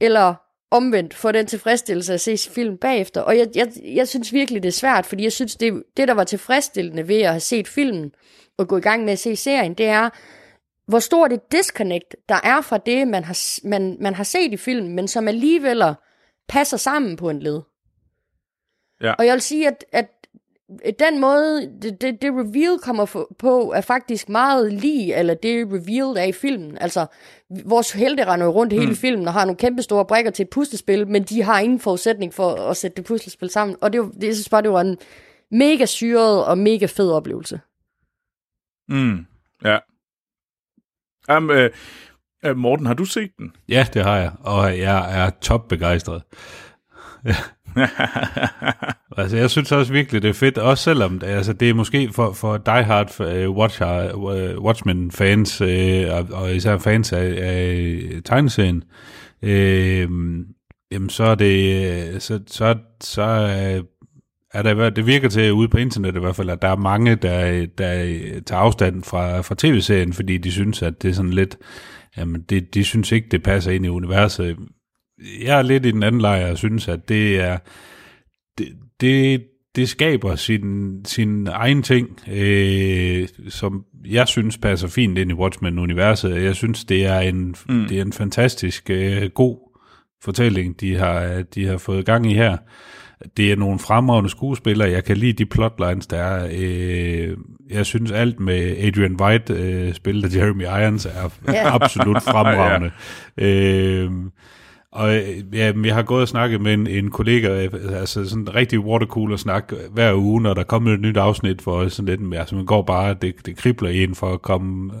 eller omvendt få den tilfredsstillelse at se film bagefter. Og jeg, jeg, jeg synes virkelig, det er svært, fordi jeg synes, det, det, der var tilfredsstillende ved at have set filmen, og gå i gang med at se serien, det er, hvor stort et disconnect der er fra det, man har, man, man har set i filmen, men som alligevel passer sammen på en led. Ja. Og jeg vil sige, at, at den måde, det, det, det reveal kommer på, er faktisk meget lige, eller det reveal, der er i filmen. Altså, vores helte render rundt hele Mm. filmen og har nogle kæmpe store brækker til et puslespil, men de har ingen forudsætning for at sætte det puslespil sammen. Og det, er jo- det jeg synes bare, det var en mega syret og mega fed oplevelse. Mm, ja. Um, øh, øh, Morten, har du set den? Ja, det har jeg, og jeg er top begejstret. Altså, jeg synes også virkelig, det er fedt, også selvom altså, det er måske for, for die-hard uh, watch, øh, uh, Watchmen-fans, uh, øh, og, og især fans af, af tegneserien, uh, jamen så er det, så, så, så uh, er der, det virker til ude på internettet i hvert fald, at der er mange, der, der tager afstand fra, fra tv-serien, fordi de synes, at det er sådan lidt, jamen det, de synes ikke, det passer ind i universet. Jeg er lidt i den anden lejr og synes, at det er, det, det, det skaber sin, sin egen ting, øh, som jeg synes passer fint ind i Watchmen-universet. Jeg synes, det er en, mm. det er en fantastisk øh, god fortælling, de har, de har fået gang i her. Det er nogle fremragende skuespillere. Jeg kan lide de plotlines, der er. Øh, jeg synes alt med Adrian White, øh, spillet af Jeremy Irons, er Ja. absolut fremragende. øh, og øh, ja, jeg har gået og snakket med en, en kollega, øh, altså sådan en rigtig watercooler snak hver uge, når der kommer et nyt afsnit for sådan lidt mere. Altså man går bare, det, det kribler en for at komme,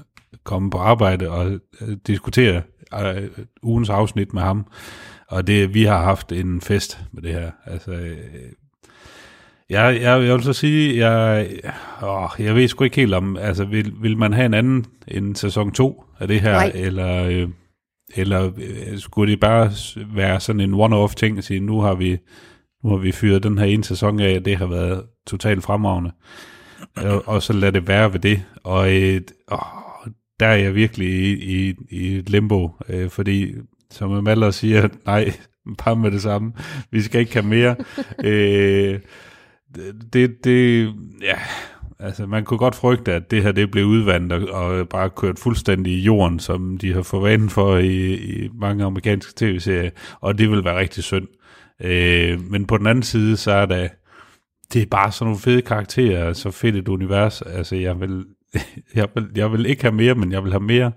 komme på arbejde og øh, diskutere øh, ugens afsnit med ham. Og det, vi har haft en fest med det her. Altså, øh, jeg, jeg, jeg vil så sige, jeg, åh, jeg ved sgu ikke helt om, altså vil, vil man have en anden end sæson 2 af det her, Nej. eller, øh, eller øh, skulle det bare være sådan en one-off ting at sige, nu har vi, nu har vi fyret den her ene sæson af, og det har været totalt fremragende. og, og så lad det være ved det. Og øh, åh, der er jeg virkelig i, i, i et limbo, øh, fordi som Maller siger, nej, bare med det samme. Vi skal ikke have mere. øh, det, det, ja, altså man kunne godt frygte, at det her det blev udvandet og, og bare kørt fuldstændig i jorden, som de har fået vanen for i, i mange amerikanske tv-serier, og det vil være rigtig synd. Øh, men på den anden side, så er der, det er bare sådan nogle fede karakterer, så fedt et univers, altså jeg vil, jeg vil, jeg vil ikke have mere, men jeg vil have mere.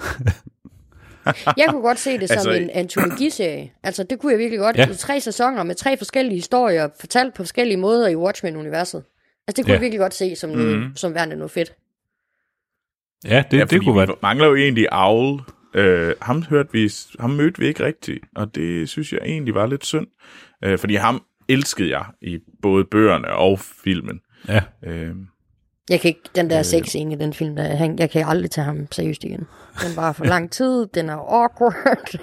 Jeg kunne godt se det som Altså- en antologiserie. Altså, det kunne jeg virkelig godt. Ja. Ja. Tre sæsoner med tre forskellige historier, fortalt på forskellige måder i Watchmen-universet. Altså, det kunne Ja. jeg virkelig godt se som, mm. som værende noget fedt. Ja, det, ja, det kunne vi være... mangler jo egentlig Owl. Øh, ham, hørte vi, ham mødte vi ikke rigtigt, og det synes jeg egentlig var lidt synd. Øh, fordi ham elskede jeg i både bøgerne og filmen. Ja. Øh, Jeg kan ikke, den Øh. der sexscene i den film, der, han, jeg kan aldrig tage ham seriøst igen. Den var for lang tid, den er awkward.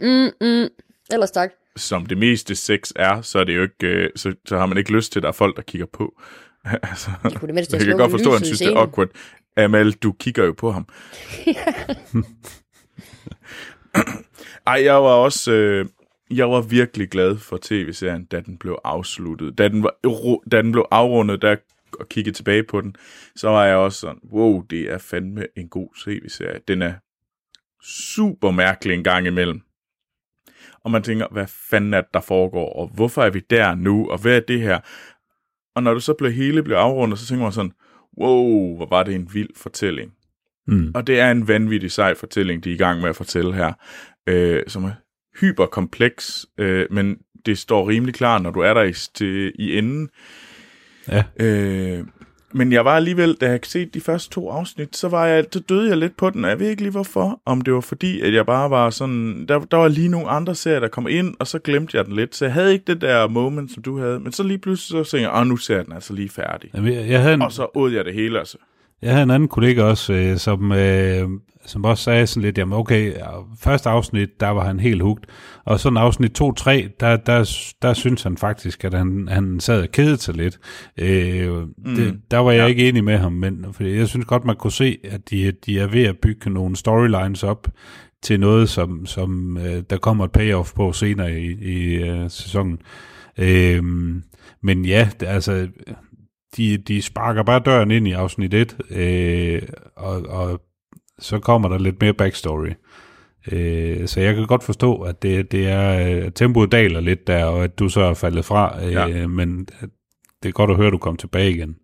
mm, mm. Ellers tak. Som det meste sex er, så er det jo ikke, øh, så, så har man ikke lyst til, at der er folk, der kigger på. altså, Jeg kunne det mindste jeg kan godt forstå, at han synes, det er awkward. Amal, du kigger jo på ham. Ej, jeg var også... Øh, jeg var virkelig glad for tv-serien, da den blev afsluttet. Da den, var, da den blev afrundet, da jeg kiggede tilbage på den, så var jeg også sådan, wow, det er fandme en god tv-serie. Den er super mærkelig en gang imellem. Og man tænker, hvad fanden er det, der foregår, og hvorfor er vi der nu, og hvad er det her? Og når du så blev hele blev afrundet, så tænker man sådan, wow, hvor var det en vild fortælling. Mm. Og det er en vanvittig sej fortælling, de er i gang med at fortælle her, øh, som er hyperkompleks, øh, men det står rimelig klart, når du er der i, til, i enden. Ja. Øh, men jeg var alligevel, da jeg set de første to afsnit, så, var jeg, så døde jeg lidt på den, og jeg ved ikke lige hvorfor. Om det var fordi, at jeg bare var sådan, der, der var lige nogle andre serier, der kom ind, og så glemte jeg den lidt. Så jeg havde ikke det der moment, som du havde. Men så lige pludselig så tænkte jeg, nu ser jeg den altså lige færdig. Jamen, jeg, havde en, Og så åd jeg det hele, altså. jeg havde en anden kollega også, øh, som, øh, som også sagde sådan lidt, jamen okay, første afsnit, der var han helt hugt, og sådan afsnit 2-3, der, der, der synes han faktisk, at han, han sad og kedede sig lidt. Øh, mm. det, der var jeg ja. ikke enig med ham, men fordi jeg synes godt, man kunne se, at de, de er ved at bygge nogle storylines op til noget, som, som øh, der kommer et payoff på senere i, i øh, sæsonen. Øh, men ja, det, altså, de, de sparker bare døren ind i afsnit 1, øh, og, og så kommer der lidt mere backstory. Øh, så jeg kan godt forstå, at det, det er øh, tempoet daler lidt der, og at du så er faldet fra, øh, Ja. men det er godt at høre, at du kom tilbage igen.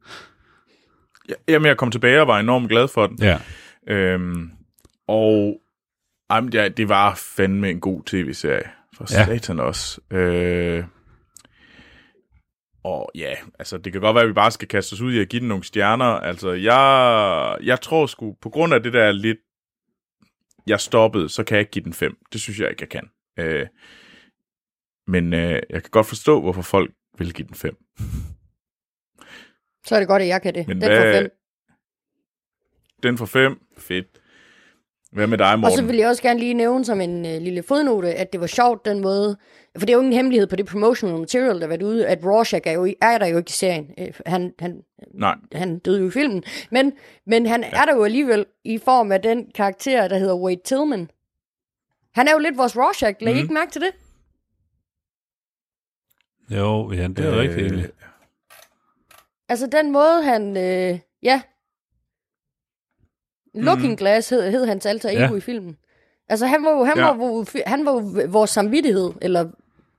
Ja, Jamen, jeg kom tilbage og var enormt glad for den. Ja, Øhm, og jamen, ja, det var fandme en god tv-serie. For ja. satan også. Øh, og ja, altså det kan godt være, at vi bare skal kaste os ud i at give den nogle stjerner. Altså jeg, jeg tror sgu, på grund af det der lidt, jeg stoppede, så kan jeg ikke give den fem. Det synes jeg ikke, jeg kan. Øh, men øh, jeg kan godt forstå, hvorfor folk vil give den fem. Så er det godt, at jeg kan det. Men Den hvad- får fem. Den for fem, fedt. Hvad med dig, Og så Morten? vil jeg også gerne lige nævne som en øh, lille fodnote, at det var sjovt den måde, for det er jo ingen hemmelighed på det promotional material, der har været ude, at Rorschach er, jo, er der jo ikke i serien. Øh, Han, han, Nej, han døde jo i filmen, men, men han ja. er der jo alligevel i form af den karakter, der hedder Wade Tillman. Han er jo lidt vores Rorschach, lad I Mhm. ikke mærke til det? jo, ja, det er øh, rigtigt egentlig. Altså den måde, han, øh, ja, Looking Glass hed, hed hans alter ego Ja. i filmen. Altså han var jo, han, Ja. var, jo, han var jo vores samvittighed, eller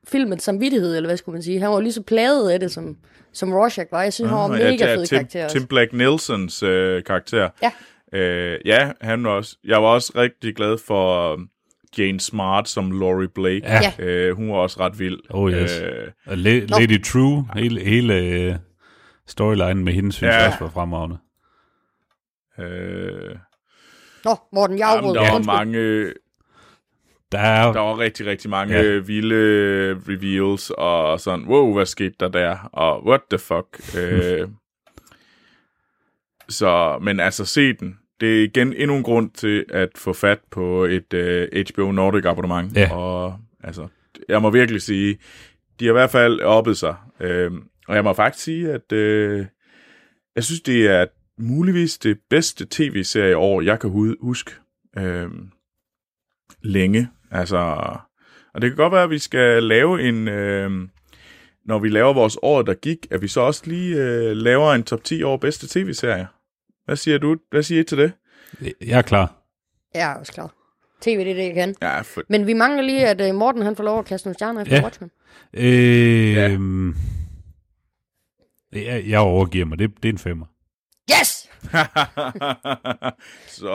filmens samvittighed, eller hvad skulle man sige. Han var jo lige så plaget af det, som, som Rorschach var. Jeg synes, han var Ah, mega ja, fed Tim, karakter også. Tim Black Nelsons øh, karakter. Ja. Øh, ja, han var også. Jeg var også rigtig glad for um, Jane Smart som Laurie Blake. Ja. Øh, hun var også ret vild. Oh, yes. Øh, Og La- Lady True, hele, hele øh, storylinen med hende, synes Ja. jeg også var fremragende. øh, Nå, Morten, jeg jamen, afbrød. der var mange, Der er, der var rigtig, rigtig mange Ja. vilde reveals, og sådan, wow, hvad skete der der? Og what the fuck? øh, så, men altså, se den. Det er igen endnu en grund til at få fat på et uh, HBO Nordic abonnement. Ja. Og altså, jeg må virkelig sige, de har i hvert fald oppet sig. Øh, og jeg må faktisk sige, at øh, jeg synes, det er muligvis det bedste tv-serie år, jeg kan hu- huske. Øh, længe. Altså, og det kan godt være, at vi skal lave en, øh, når vi laver vores år, der gik, at vi så også lige øh, laver en top 10 over bedste tv-serier. Hvad siger du? Hvad siger I til det? jeg er klar. Jeg er også klar. TV, det er det, jeg kan. Ja, for, Men vi mangler lige, at uh, Morten han får lov at kaste nogle stjerner efter Ja. Watchmen. Øh, Ja. jeg, jeg overgiver mig. Det, det er en femmer. Yes! så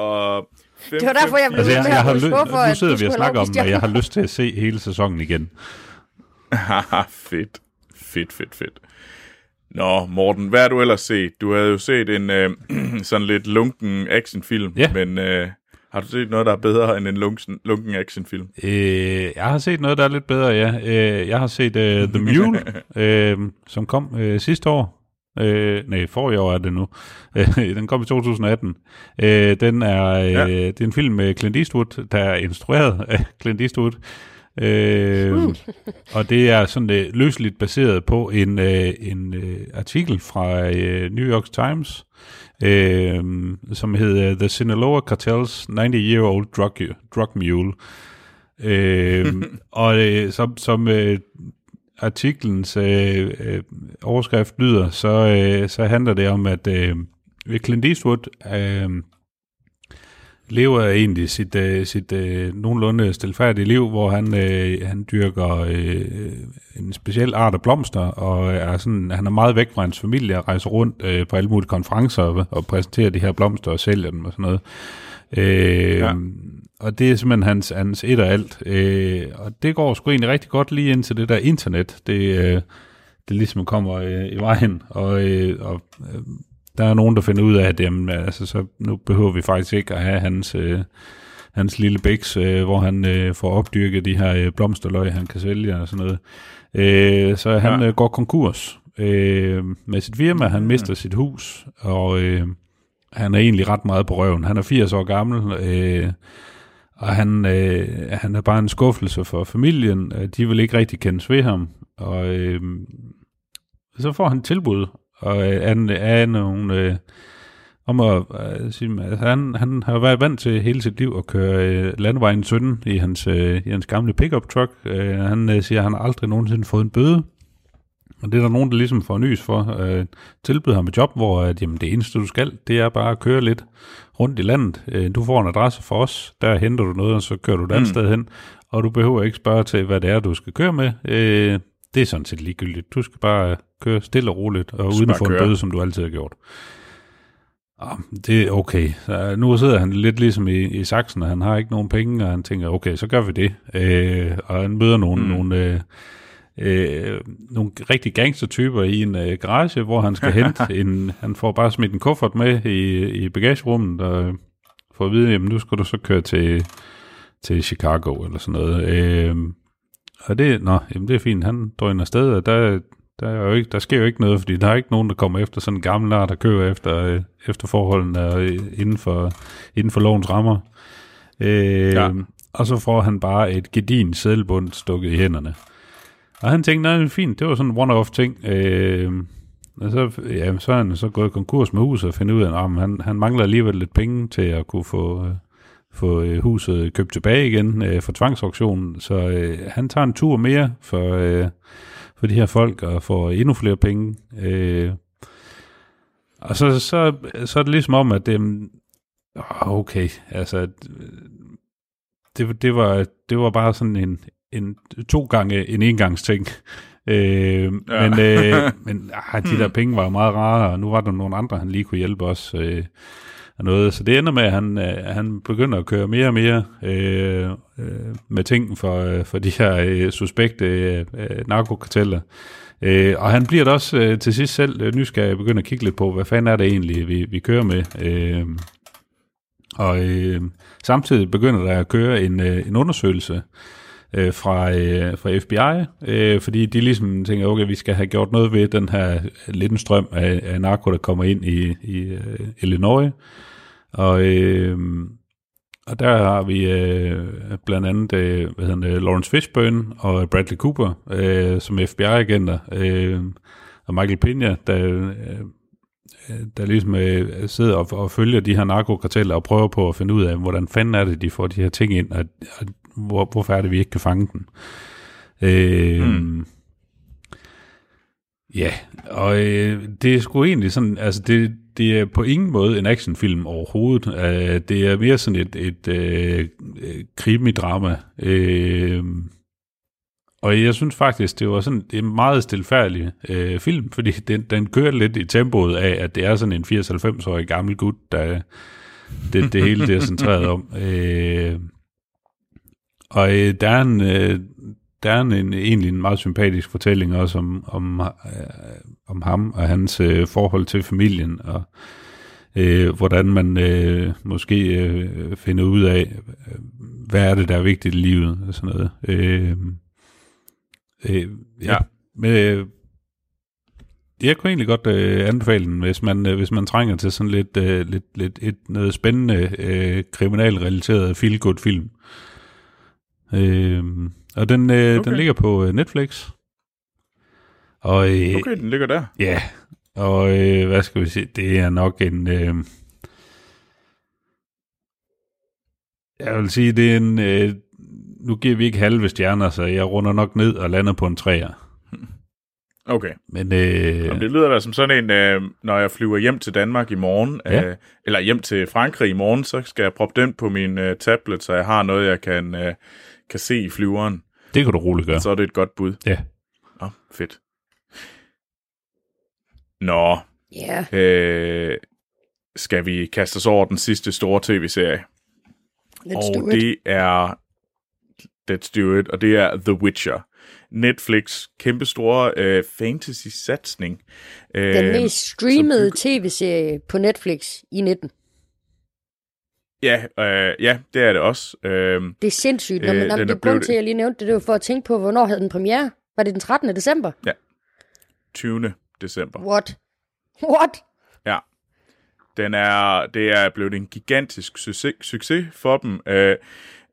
Det var derfor, jeg blev Altså, jeg, med jeg har blive ly- skuffet, nu sidder vi og snakker om, at jeg har lyst til at se hele sæsonen igen. Fedt. Fedt, fedt, fedt. Nå, Morten, hvad har du ellers set? Du havde jo set en øh, sådan lidt lunken actionfilm, Ja. men øh, har du set noget, der er bedre end en lunken, lunken actionfilm? Øh, jeg har set noget, der er lidt bedre, ja. Øh, jeg har set uh, The Mule, øh, som kom øh, sidste år. Øh, nej, for i år er det nu. Øh, den kom i 2018. Øh, den er, øh, Ja. Det er en film med Clint Eastwood, der er instrueret af Clint Eastwood. Øh, og det er sådan øh, løsligt baseret på en, øh, en øh, artikel fra øh, New York Times, øh, som hedder The Sinaloa Cartel's 90-Year-Old Drug, drug Mule. Øh, og øh, som, som øh, artiklens øh, øh, overskrift lyder, så, øh, så handler det om, at øh, Clint Eastwood øh, lever egentlig sit, øh, sit øh, nogenlunde stilfærdige liv, hvor han, øh, han dyrker øh, en speciel art af blomster, og er sådan, han er meget væk fra hans familie og rejser rundt øh, på alle mulige konferencer og, og præsenterer de her blomster og sælger dem og sådan noget. Øh, Ja. Og det er simpelthen hans, hans et og alt. Øh, og det går sgu egentlig rigtig godt lige ind til det der internet. Det, øh, det ligesom kommer øh, i vejen, og, øh, og øh, der er nogen, der finder ud af, at jamen, altså, så nu behøver vi faktisk ikke at have hans, øh, hans lille bæks, øh, hvor han øh, får opdyrket de her øh, blomsterløg, han kan sælge og sådan noget. Øh, så han Ja. øh, går konkurs øh, med sit firma, han mister sit hus, og øh, han er egentlig ret meget på røven. Han er 80 år gammel, øh, og han, øh, han er bare en skuffelse for familien. Øh, De vil ikke rigtig kendes ved ham, og øh, så får han tilbud og øh, af, af nogle, øh, om at øh, sige, altså han, han har været vant til hele sit liv at køre øh, landevejen 17 i hans, øh, i hans gamle pickup truck. Øh, han øh, siger, at han aldrig nogensinde fået en bøde. Og det er der nogen, der ligesom får nys for. Øh, tilbyder ham et job, hvor at, jamen, det eneste, du skal, det er bare at køre lidt rundt i landet. Øh, du får en adresse for os, der henter du noget, og så kører du et andet Mm. sted hen. Og du behøver ikke spørge til, hvad det er, du skal køre med. Øh, det er sådan set ligegyldigt. Du skal bare køre stille og roligt, og uden at få en bøde, som du altid har gjort. Ah, det er okay. Så nu sidder han lidt ligesom i, i saksen, og han har ikke nogen penge, og han tænker, okay, så gør vi det. Øh, og han møder nogle, mm. nogle, øh, øh, nogle rigtig gangstertyper i en øh, garage, hvor han skal hente en, han får bare smidt en kuffert med i, i bagagerummet, og får at vide, jamen nu skal du så køre til, til Chicago, eller sådan noget. Øh, og det, nå, jamen det er fint, han drøner afsted, og der, der, er jo ikke, der sker jo ikke noget, fordi der er ikke nogen, der kommer efter sådan en gammel nar, der kører efter, øh, efter forholdene øh, inden for, inden for lovens rammer. Øh, Ja. Og så får han bare et gedin sædelbund stukket i hænderne. Og han tænkte, nej, det er fint, det var sådan en one-off ting. Øh, og så, ja, så er han så gået konkurs med huset og fundet ud af, at han, han mangler alligevel lidt penge til at kunne få, øh, få huset købt tilbage igen øh, for tvangsauktionen. Så øh, han tager en tur mere for, øh, for de her folk og får endnu flere penge. Øh, og så, så, så er det ligesom om, at det, okay, altså, det, det, var, det var bare sådan en, en to gange en engangsting. Øh, Ja. Men, øh, men ah, de der penge var jo meget rare, og nu var der nogle andre, han lige kunne hjælpe os. Øh, og noget. Så det ender med, at han, øh, han begynder at køre mere og mere øh, øh, med ting for, øh, for de her øh, suspekte øh, øh, narkokarteller. Øh, og han bliver da også øh, til sidst selv øh, nysgerrig og begynder at kigge lidt på, hvad fanden er det egentlig, vi, vi kører med. Øh, og øh, samtidig begynder der at køre en, øh, en undersøgelse øh, fra, øh, fra FBI, øh, fordi de ligesom tænker, okay, vi skal have gjort noget ved den her øh, lidt en strøm af, af narko, der kommer ind i, i øh, Illinois. Og, øh, og der har vi øh, blandt andet øh, hvad hedder det, Lawrence Fishburne og Bradley Cooper øh, som FBI-agenter, øh, og Michael Pena, der, øh, der ligesom øh, sidder og, og følger de her narkokarteller og prøver på at finde ud af, hvordan fanden er det, de får de her ting ind, og, og hvor, hvorfor er det, vi ikke kan fange dem. Øh, Mm. Ja, og øh, det er sgu egentlig sådan, altså det, det er på ingen måde en actionfilm overhovedet. Øh, det er mere sådan et, et øh, krimidrama. Øh, og jeg synes faktisk, det var sådan en meget stilfærdig øh, film, fordi den, den kører lidt i tempoet af, at det er sådan en 80-90-årig gammel gut, der, det, det hele det er centreret om. Øh, og øh, der er en, øh, der er en, en, egentlig en meget sympatisk fortælling også om, om, øh, om ham og hans øh, forhold til familien, og øh, hvordan man øh, måske øh, finder ud af, hvad er det, der er vigtigt i livet, og sådan noget. Øh, øh, ja. ja. Men, øh, jeg kunne egentlig godt øh, anbefale den, hvis man, øh, hvis man trænger til sådan lidt, øh, lidt, lidt et, noget spændende øh, kriminalrelateret feel-good film. Øh, og den, øh, okay. den ligger på øh, Netflix. Og, øh, okay, den ligger der. Ja, og øh, hvad skal vi sige, det er nok en... Øh, jeg vil sige, det er en... Øh, nu giver vi ikke halve stjerner, så jeg runder nok ned og lander på en træer. Okay. Men, øh, Jamen, det lyder da som sådan en, øh, når jeg flyver hjem til Danmark i morgen, ja. øh, eller hjem til Frankrig i morgen, så skal jeg proppe den på min øh, tablet, så jeg har noget, jeg kan, øh, kan se i flyveren. Det kan du roligt gøre. Så er det et godt bud. Ja. Oh, fedt. Nå. Ja. Yeah. Øh, skal vi kaste os over den sidste store tv-serie? Let's og det er Let's Do It, og det er The Witcher. Netflix kæmpe store øh, fantasy-satsning. Øh, Den mest streamede tv-serie på Netflix i 19. Ja, øh, ja, det er det også. Øh, det er sindssygt. Når man, øh, det er grund til, at jeg lige nævnte det, det var for at tænke på, hvornår havde den premiere? Var det den 13. december? Ja, 20. december. What? What? Ja. Den er, det er blevet en gigantisk succes, succes for dem. Øh,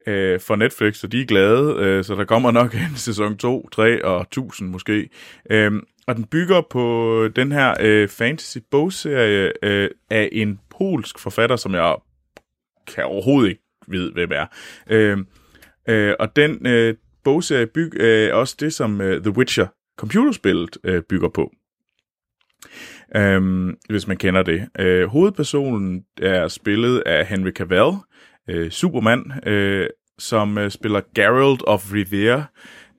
øh, for Netflix, så de er glade, øh, så der kommer nok en sæson 2, 3 og 1000 måske. Øh, og den bygger på den her øh, fantasy-bogserie øh, af en polsk forfatter, som jeg kan overhovedet ikke vide, hvem er. Øh, øh, og den øh, bogserie bygger øh, også det, som øh, The Witcher computerspillet øh, bygger på. Øh, hvis man kender det. Øh, hovedpersonen er spillet af Henry Cavill, øh, Superman, øh, som øh, spiller Geralt of Rivia,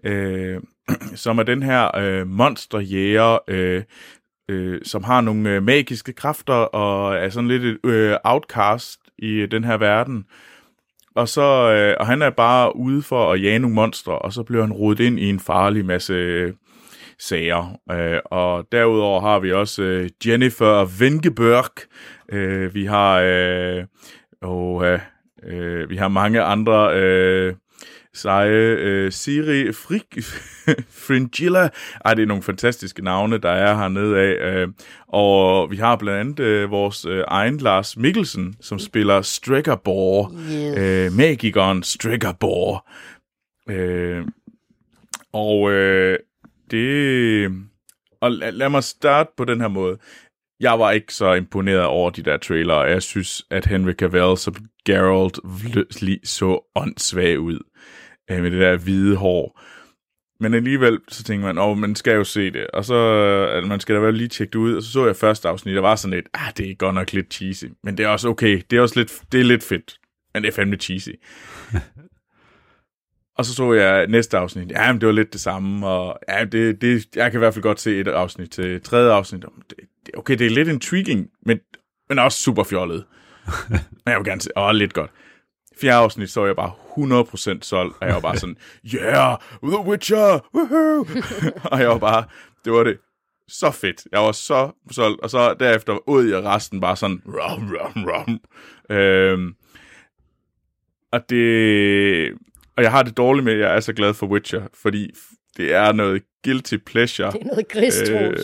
øh, som er den her øh, monsterjæger, øh, øh, som har nogle øh, magiske kræfter og er sådan lidt et øh, outcast i øh, den her verden. Og så øh, og han er bare ude for at jage nogle monstre, og så bliver han rodet ind i en farlig masse øh, sager. Øh, og derudover har vi også øh, Jennifer Vingeberg. Øh, vi har øh, og, øh, vi har mange andre øh, seje. Øh, Siri Frik, Fringilla. Ej, det er nogle fantastiske navne, der er hernede af. Øh, og vi har blandt andet øh, vores øh, egen Lars Mikkelsen, som spiller Striggerbor. Yes. Øh, magikeren Striggerbor. Øh, og øh, det... Øh, og lad, lad mig starte på den her måde jeg var ikke så imponeret over de der trailere, jeg synes, at Henry Cavill som Geralt lige så åndssvag ud øh, med det der hvide hår. Men alligevel, så tænker man, åh, man skal jo se det. Og så, altså, man skal da være lige tjekke det ud. Og så så jeg første afsnit, der var sådan lidt, ah, det er godt nok lidt cheesy. Men det er også okay. Det er også lidt, det er lidt fedt. Men det er fandme cheesy. og så så jeg næste afsnit. Ja, men det var lidt det samme. Og ja, det, det, jeg kan i hvert fald godt se et afsnit til tredje afsnit. Det, okay, det er lidt intriguing, men, men også super fjollet. men jeg vil gerne se, åh, lidt godt. Fjerde afsnit, så jeg bare 100% solgt, og jeg var bare sådan, yeah, The Witcher, woohoo! og jeg var bare, det var det så fedt. Jeg var så solgt, og så derefter ud i resten bare sådan, rum, rum, rum. Øhm, og det, og jeg har det dårligt med, at jeg er så glad for Witcher, fordi det er noget guilty pleasure. Det er noget grist, øh,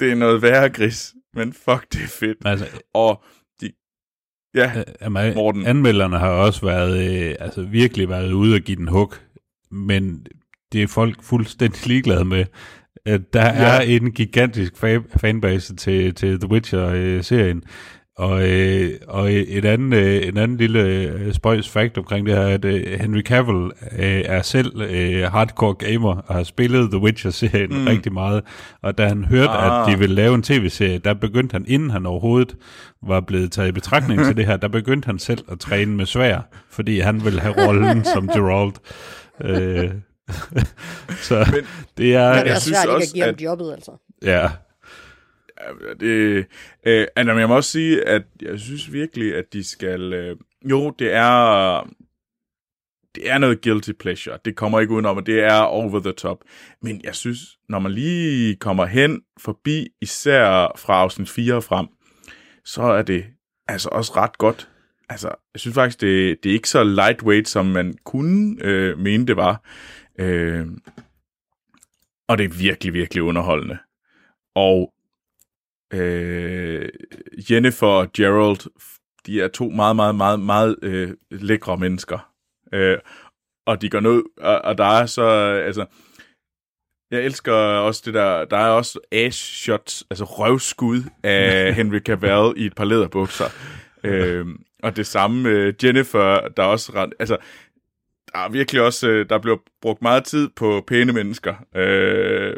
det er noget værre gris, men fuck, det er fedt. Altså, og de, ja, jamen, Morten. Anmelderne har også været, øh, altså virkelig været ude og give den hug, men det er folk fuldstændig ligeglade med. At der ja. er en gigantisk fa- fanbase til, til The Witcher-serien, og, øh, og et andet, øh, en anden lille øh, spøjs fact omkring det her, at øh, Henry Cavill øh, er selv øh, hardcore gamer og har spillet The Witcher-serien mm. rigtig meget. Og da han hørte, ah. at de ville lave en tv-serie, der begyndte han, inden han overhovedet var blevet taget i betragtning til det her, der begyndte han selv at træne med svær, fordi han ville have rollen som Geralt. Øh, så Men, det er... Men det er svært ikke at give ham jobbet, altså. Ja, Ja, det, øh, altså, jeg må også sige, at jeg synes virkelig, at de skal... Øh, jo, det er... Det er noget guilty pleasure. Det kommer ikke udenom, at det er over the top. Men jeg synes, når man lige kommer hen forbi, især fra afsnit 4 frem, så er det altså også ret godt. Altså, jeg synes faktisk, det, det er ikke så lightweight, som man kunne øh, mene, det var. Øh, og det er virkelig, virkelig underholdende. Og øh, Jennifer og Gerald, de er to meget, meget, meget, meget øh, lækre mennesker. Øh, og de går ned, og, og der er så, altså, jeg elsker også det der, der er også ass shots, altså røvskud af Henry Cavill i et par læderbukser. øh, og det samme med Jennifer, der er også ret, altså, der er virkelig også, øh, der bliver brugt meget tid på pæne mennesker. Øh,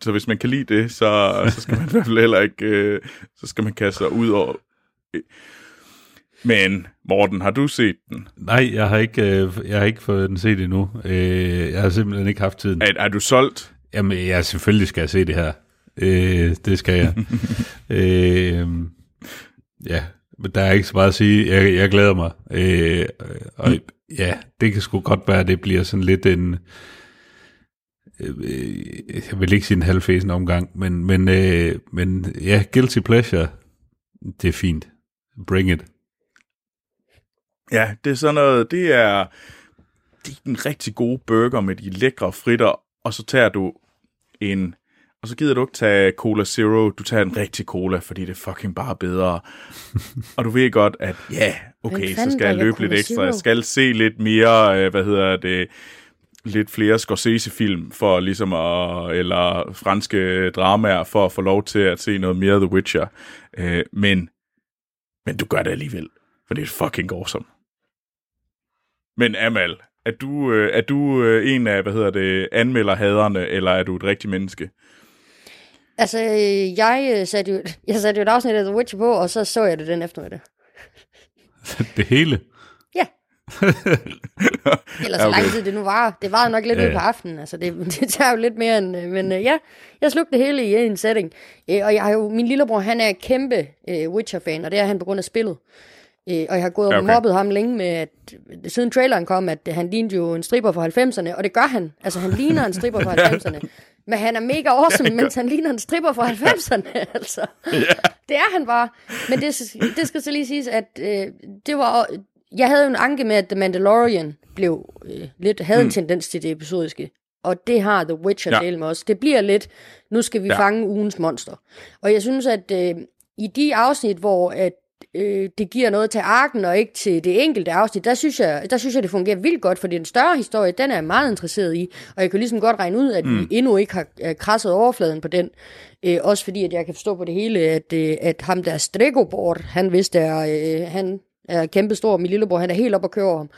så hvis man kan lide det, så, så skal man i hvert fald heller ikke, øh, så skal man kaste sig ud over. Men Morten, har du set den? Nej, jeg har ikke, øh, jeg har ikke fået den set endnu. Øh, jeg har simpelthen ikke haft tiden. Er, er du solgt? Jamen, ja, selvfølgelig skal jeg se det her. Øh, det skal jeg. øh, ja, men der er ikke så meget at sige. Jeg, jeg glæder mig. Øh, og ja, det kan sgu godt være, at det bliver sådan lidt en... Øh, jeg vil ikke sige en halvfæsen omgang, men, men, øh, men ja, guilty pleasure, det er fint. Bring it. Ja, det er sådan noget, det er, det er en rigtig god burger med de lækre fritter, og så tager du en, og så gider du ikke tage Cola Zero, du tager en rigtig cola, fordi det er fucking bare bedre. og du ved godt, at ja, okay, så skal jeg løbe lidt ekstra, jeg skal se lidt mere, øh, hvad hedder det, lidt flere Scorsese-film for ligesom at, eller franske dramaer for at få lov til at se noget mere The Witcher. Øh, men, men du gør det alligevel, for det er fucking awesome. Men Amal, er du, øh, er du øh, en af, hvad hedder det, anmelderhaderne, eller er du et rigtigt menneske? Altså, jeg øh, satte jo, jeg satte jo et afsnit af The Witcher på, og så så jeg det den eftermiddag. det hele? Ja. Eller så okay. lang tid det nu var. Det var nok lidt ja. ud på aftenen. Altså, det, det tager jo lidt mere end... Men uh, ja, jeg slugte det hele i en setting. Uh, og jeg har jo, min lillebror, han er kæmpe uh, Witcher-fan, og det er han på grund af spillet. Og jeg har gået og okay. mobbet ham længe med, at siden traileren kom, at han lignede jo en stripper fra 90'erne, og det gør han. Altså, han ligner en stripper fra 90'erne. Men han er mega awesome, mens han ligner en stripper fra 90'erne, altså. Yeah. Det er han bare. Men det, det skal så lige siges, at øh, det var... Jeg havde jo en anke med, at The Mandalorian blev øh, lidt, havde mm. en tendens til det episodiske. Og det har The Witcher ja. del med os. Det bliver lidt, nu skal vi ja. fange ugens monster. Og jeg synes, at øh, i de afsnit, hvor at øh, det giver noget til arken og ikke til det enkelte afsnit, der synes jeg, der synes jeg det fungerer vildt godt, for den større historie, den er jeg meget interesseret i, og jeg kan ligesom godt regne ud, at mm. vi endnu ikke har øh, krasset overfladen på den, øh, også fordi, at jeg kan forstå på det hele, at, øh, at ham der Stregobord, han vidste, at øh, han er kæmpestor, min lillebror, han er helt op og kører ham.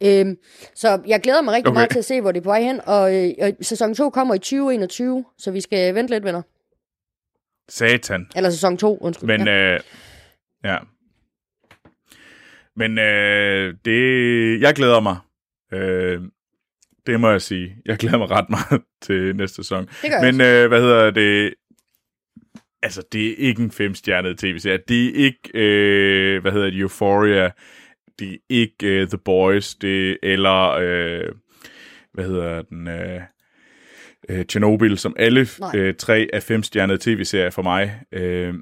Øh, så jeg glæder mig rigtig okay. meget til at se, hvor det er på vej hen, og, øh, og sæson 2 kommer i 2021, så vi skal vente lidt, venner. Satan. Eller sæson 2, undskyld. Men, ja. Øh, ja, men øh, det, jeg glæder mig. Øh, det må jeg sige. Jeg glæder mig ret meget til næste sæson. Men øh, hvad hedder det? Altså, det er ikke en femstjernet tv-serie. Det er ikke, øh, hvad hedder det, Euphoria. Det er ikke uh, The Boys. Det eller, øh, hvad hedder den, øh, øh, Chernobyl, som alle øh, tre af femstjernede tv-serier for mig. Øh,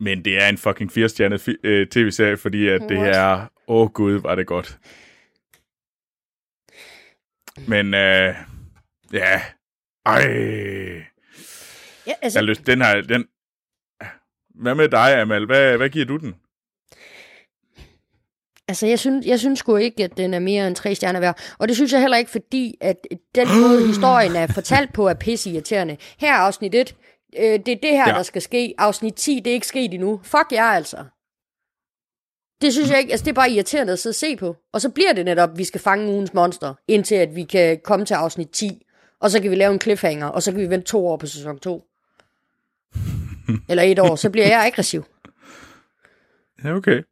men det er en fucking firestjernet øh, tv-serie, fordi at det er, åh oh, gud, var det godt. Men øh, ja, ej. Ja, altså... Jeg lyst, den her, den... Hvad med dig, Amal? Hvad, hvad giver du den? Altså, jeg synes, jeg synes sgu ikke, at den er mere end tre stjerner værd. Og det synes jeg heller ikke, fordi at den måde, historien er fortalt på, er pisse irriterende. Her er afsnit 1 øh, det er det her, ja. der skal ske. Afsnit 10, det er ikke sket endnu. Fuck jer altså. Det synes jeg ikke, altså det er bare irriterende at sidde og se på. Og så bliver det netop, at vi skal fange ugens monster, indtil at vi kan komme til afsnit 10. Og så kan vi lave en cliffhanger, og så kan vi vente to år på sæson 2. Eller et år, så bliver jeg aggressiv. Ja, okay.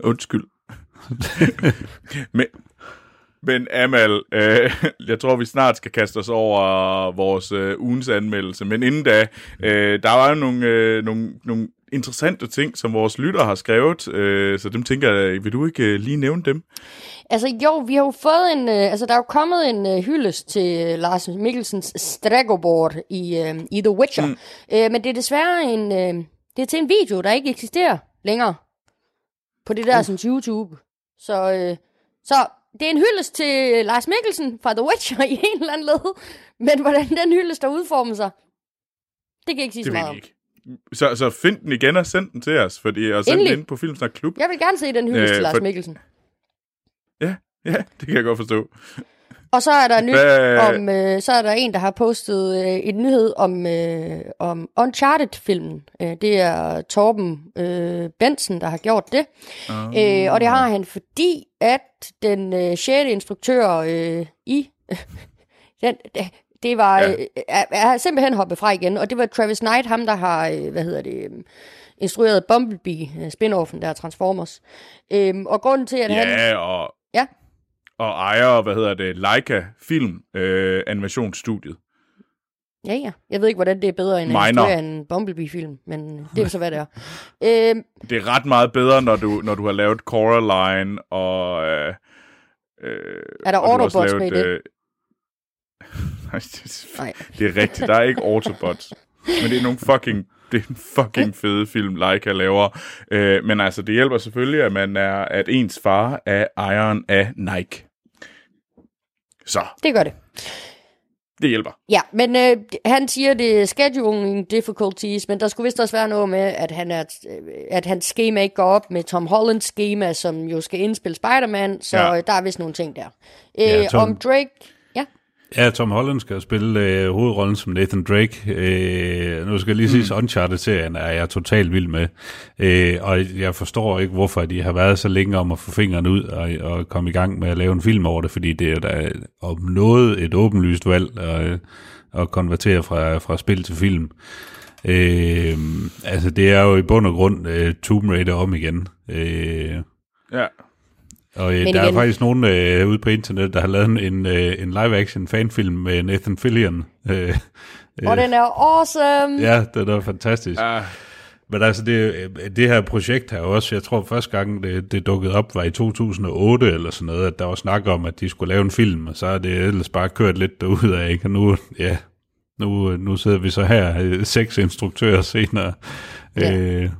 Undskyld. men, Men Amal, øh, jeg tror, vi snart skal kaste os over vores øh, ugens anmeldelse. Men inden da, øh, der var jo nogle, øh, nogle, nogle interessante ting, som vores lytter har skrevet. Øh, så dem tænker jeg, vil du ikke øh, lige nævne dem? Altså jo, vi har jo fået en, øh, altså der er jo kommet en øh, hyldest til øh, Lars Mikkelsens Stregobord i, øh, i The Witcher. Mm. Øh, men det er desværre en, øh, det er til en video, der ikke eksisterer længere på det der uh. sådan YouTube. Så, øh, så det er en hyldest til Lars Mikkelsen fra The Witcher i en eller anden led. Men hvordan den hyldest der udformer sig, det kan ikke sige Det så meget om. ikke. Så, så find den igen og send den til os, fordi og send Endelig. den ind på Filmsnak Klub. Jeg vil gerne se den hyldest Øh, til Lars for- Mikkelsen. Ja, ja, det kan jeg godt forstå. Og så er der nyt Hvad- om, øh, så er der en, der har postet øh, en nyhed om, øh, om Uncharted-filmen. Øh, det er Torben øh, Bensen, der har gjort det. Uh, Øh, og det har han, fordi at den øh, 6. instruktør øh, i... den, det var... Ja. Øh, er, er simpelthen hoppet fra igen, og det var Travis Knight, ham der har, øh, hvad hedder det, øh, instrueret Bumblebee, øh, spin-offen der er Transformers. Øh, og grunden til, at han... Ja, og, Ja. og ejer, hvad hedder det, Leica Film øh, Animationsstudiet. Ja, ja. Jeg ved ikke, hvordan det er bedre end Minor. instruere en Bumblebee-film, men det er så, hvad det er. Øh, Det er ret meget bedre, når du, når du har lavet Coraline og... Øh, øh, Er der Autobots med i det? øh, Nej, det, er rigtigt. Der er ikke Autobots. Men det er nogle fucking det er en fucking fede film, Leica laver. Øh, men altså, det hjælper selvfølgelig, at man er, at ens far er ejeren af Nike. Så, det gør det. det hjælper. Ja, men øh, han siger, det er scheduling difficulties, men der skulle vist også være noget med, at, han er, øh, at hans schema ikke går op med Tom Hollands schema, som jo skal indspille Spider-Man, så ja. der er vist nogle ting der. Øh, Ja, Tom- Om Drake, ja, Tom Holland skal spille øh, hovedrollen som Nathan Drake. Øh, nu skal jeg lige sige, mm. Uncharted-serien er jeg totalt vild med. Øh, og jeg forstår ikke, hvorfor de har været så længe om at få fingrene ud og, og komme i gang med at lave en film over det, fordi det er da om noget et åbenlyst valg at, at konvertere fra, fra spil til film. Øh, altså, det er jo i bund og grund øh, Tomb Raider om igen. Øh, Ja. Og øh, Men der er igen- faktisk nogen øh, ude på internet, der har lavet en, en, øh, en live-action fanfilm med Nathan Fillion. Øh, og den er awesome. ja, det er fantastisk. Ja, Men altså, det, det her projekt her også, jeg tror første gang det, det dukkede op, var i 2008 eller sådan noget, at der var snak om, at de skulle lave en film, og så er det ellers bare kørt lidt derudad, ikke? Og nu, ja, nu, nu sidder vi så her, øh, seks instruktører senere, Ja. øh,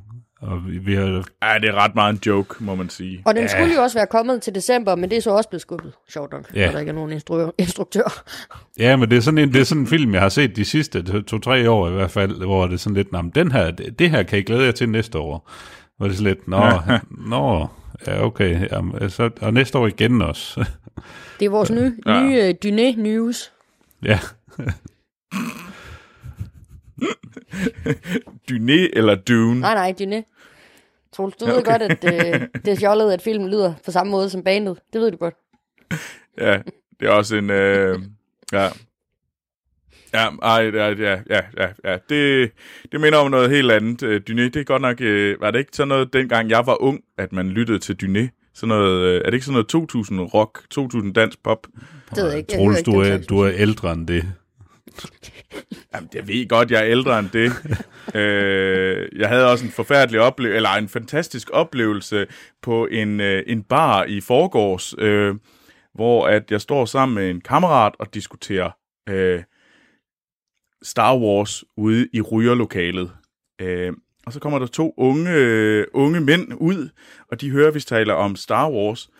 og vi, vi har ja, det er ret meget en joke, må man sige. Og den Ja. skulle jo også være kommet til december, men det er så også blevet skubbet, sjovt nok, Ja. der ikke er nogen instru- instruktør. Ja, men det er sådan en, det er sådan en film, jeg har set de sidste to- to-tre år i hvert fald, hvor det er sådan lidt, "Nå, men den her, det, det her kan I glæde jer til næste år. Hvor det er sådan lidt, nå, nå, ja okay, jamen, så, og næste år igen også. Det er vores nye, ja. nye uh, Dyné News. ja, Dyné eller Dune? Nej, nej, Dyné. Troels, du Ja, okay. ved godt, at øh, det er fjollet, at filmen lyder på samme måde som bandet. Det ved du godt. Ja, det er også en... Øh, ja. Ja, ej, ja, ja, ja, ja. Det, det minder om noget helt andet. Øh, Dyné, det er godt nok... Øh, var det ikke sådan noget, dengang jeg var ung, at man lyttede til Dyné? Sådan noget, øh, er det ikke sådan noget 2000 rock, 2000 dansk pop? Det ved jeg ikke. Troels, du er, du er ældre end det. Jamen, jeg ved godt, jeg er ældre end det. øh, jeg havde også en forfærdelig oplevelse, eller en fantastisk oplevelse på en, øh, en bar i forgårs, øh, hvor at jeg står sammen med en kammerat og diskuterer øh, Star Wars ude i rygerlokalet. Øh, og så kommer der to unge, øh, unge mænd ud, og de hører, vi taler om Star Wars.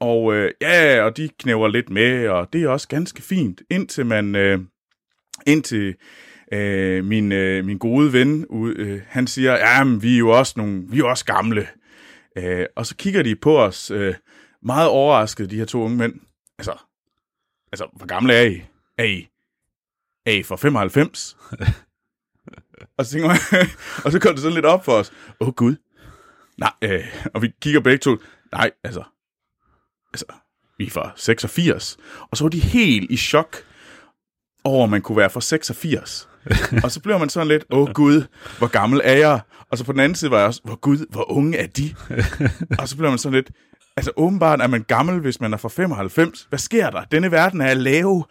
Og øh, ja, og de knæver lidt med, og det er også ganske fint, indtil man... Øh, indtil øh, min, øh, min gode ven, øh, han siger, ja, men vi er jo også nogle, vi er også gamle. Øh, og så kigger de på os, øh, meget overrasket, de her to unge mænd. Altså, altså hvor gamle er I? Er I, er I for 95? og, så man, og så går det sådan lidt op for os. Åh oh, gud. Nej, øh, og vi kigger begge to. Nej, altså, altså, vi er fra 86. Og så var de helt i chok over, at man kunne være fra 86. og så bliver man sådan lidt, åh gud, hvor gammel er jeg? Og så på den anden side var jeg også, hvor gud, hvor unge er de? og så bliver man sådan lidt, Altså, åbenbart er man gammel, hvis man er fra 95. Hvad sker der? Denne verden er lav.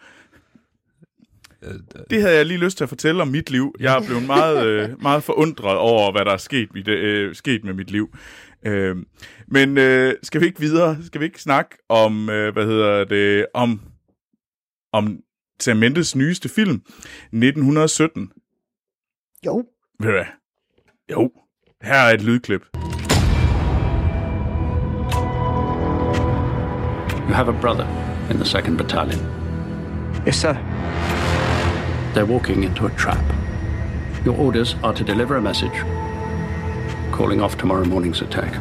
Det havde jeg lige lyst til at fortælle om mit liv. Jeg er blevet meget, øh, meget forundret over, hvad der er sket, mit, øh, sket med mit liv. Øh, men øh, skal vi ikke videre? Skal vi ikke snakke om, øh, hvad hedder det, om, om Sam Mendes nyeste film, 1917? Jo. Ved du hvad? Jo, her er et lydklip. You have a brother in the 2nd Battalion. Yes, sir. They're walking into a trap. Your orders are to deliver a message calling off tomorrow morning's attack.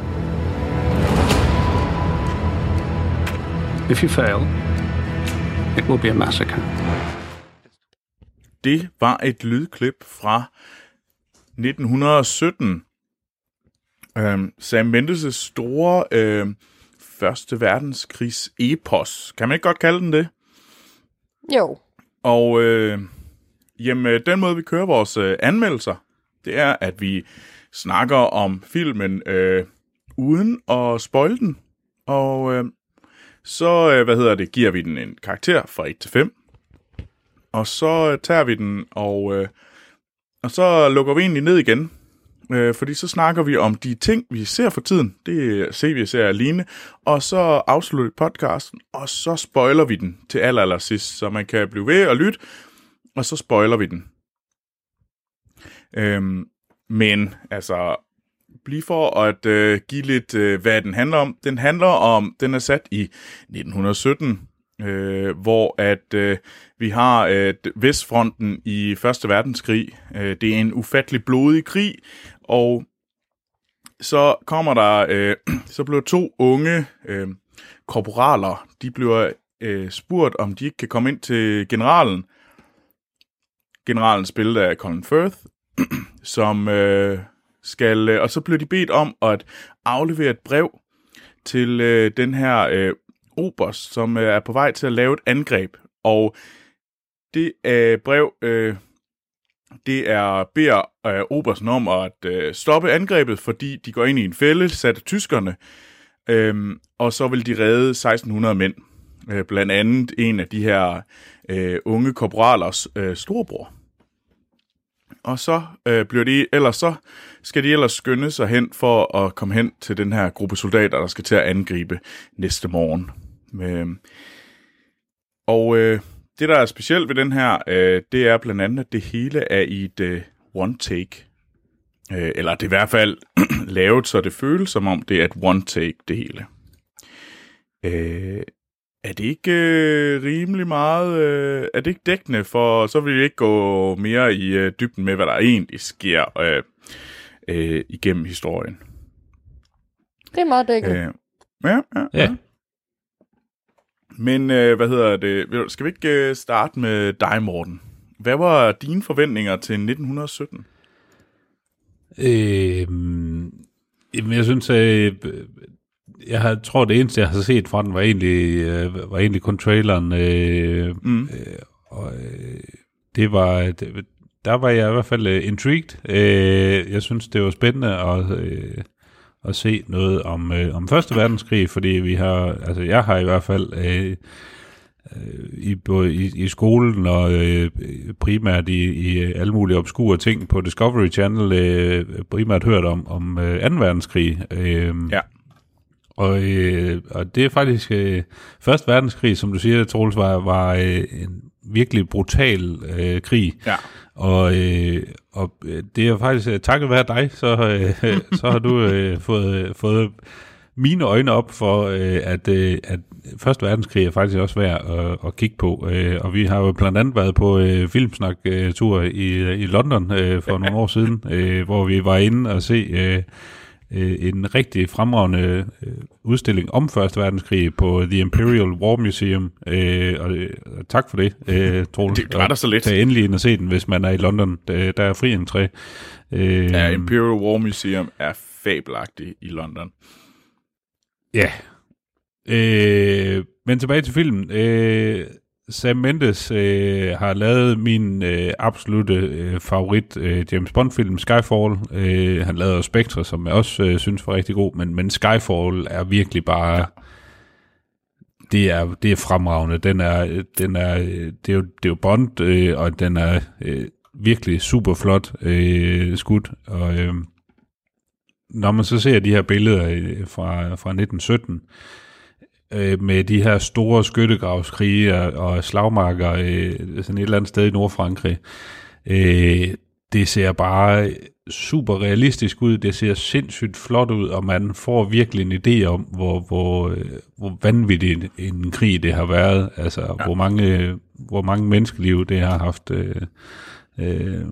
If you fail, it will be a massacre. Det var et lydklip fra 1917. Øhm, Sam Mendes' store øh, Første Verdenskrigs epos. Kan man ikke godt kalde den det? Jo. Og øh, jamen, den måde, vi kører vores øh, anmeldelser, det er, at vi snakker om filmen øh, uden at spoil den. Og øh, så, øh, hvad hedder det, giver vi den en karakter fra 1 til 5. Og så øh, tager vi den, og, øh, og så lukker vi egentlig ned igen. Fordi så snakker vi om de ting, vi ser for tiden. Det er CV-serier alene. Og så afslutter vi podcasten, og så spoiler vi den til aller, aller sidst, så man kan blive ved og lytte, og så spoiler vi den. Øhm, men altså, blive for at øh, give lidt, øh, hvad den handler om. Den handler om, den er sat i 1917, øh, hvor at øh, vi har øh, Vestfronten i Første Verdenskrig. Øh, det er en ufattelig blodig krig, og så kommer der, øh, så bliver to unge øh, korporaler, de bliver øh, spurgt, om de ikke kan komme ind til generalen. Generalen spillet af Colin Firth, som øh, skal, øh, og så bliver de bedt om at aflevere et brev til øh, den her øh, oberst, som øh, er på vej til at lave et angreb. Og det øh, brev, øh, det er beder øh, obersten om at øh, stoppe angrebet, fordi de går ind i en fælde sat af tyskerne, øh, og så vil de redde 1600 mænd. Øh, blandt andet en af de her øh, unge korporalers øh, storebror. Og så øh, bliver de, ellers så skal de ellers skynde sig hen for at komme hen til den her gruppe soldater, der skal til at angribe næste morgen. Øh, og øh, det, der er specielt ved den her, øh, det er blandt andet, at det hele er i et øh, one take. Øh, eller det er i hvert fald lavet, så det føles som om, det er et one take, det hele. Øh, er det ikke øh, rimelig meget, øh, er det ikke dækkende for, så vil vi ikke gå mere i øh, dybden med, hvad der egentlig sker øh, øh, igennem historien. Det er meget dækket. Øh, ja, ja, Ja. Men øh, hvad hedder det? Skal vi ikke øh, starte med dig, Morten? Hvad var dine forventninger til 1917? Øh, jeg synes, øh, jeg har, tror, det eneste, jeg har set fra den, var egentlig, øh, var egentlig kun traileren. Øh, Mm. øh, og øh, det var, det, der var jeg i hvert fald øh, intrigued. Øh, jeg synes, det var spændende at, øh, at se noget om, øh, om Første Verdenskrig, fordi vi har, altså jeg har i hvert fald øh, øh, i, både i, i skolen og øh, primært i, i alle mulige obskure ting på Discovery Channel øh, primært hørt om, om øh, 2. verdenskrig. Øh, Ja. Og, øh, og det er faktisk øh, Første verdenskrig, som du siger, Troels, var, var øh, en virkelig brutal øh, krig. Ja. Og, øh, og øh, det er faktisk øh, takket være dig, så, øh, så har du øh, fået, fået mine øjne op for, øh, at, øh, at Første verdenskrig er faktisk også værd at, at kigge på. Øh, og vi har jo blandt andet været på øh, filmsnak-tur i, i London øh, for nogle år siden, øh, hvor vi var inde og se øh, øh, en rigtig fremragende øh, udstilling om Første Verdenskrig på The Imperial War Museum. Øh, og, øh, tak for det, øh, Troels. Det var da så lidt. Tag endelig ind og se den, hvis man er i London. Der, der er fri entré. Øh, Ja, Imperial War Museum er fabelagtig i London. Ja. Øh, men tilbage til filmen. Øh, Sam Mendes øh, har lavet min øh, absolute øh, favorit øh, James Bond-film, Skyfall. Øh, han lavede Spectre, som jeg også øh, synes var rigtig god, men, men Skyfall er virkelig bare... Ja. Det er, det er fremragende. Den er, den er, det, er jo, det er jo Bond, øh, og den er øh, virkelig super flot øh, skudt. Og øh, når man så ser de her billeder øh, fra, fra 1917, øh, med de her store skyttegravskrige og, og slagmarker øh, sådan et eller andet sted i Nordfrankrig. Øh, det ser bare super realistisk ud, det ser sindssygt flot ud, og man får virkelig en idé om, hvor, hvor, øh, hvor vanvittig en, en krig det har været, altså ja. hvor, mange, hvor mange menneskeliv det har haft øh, øh,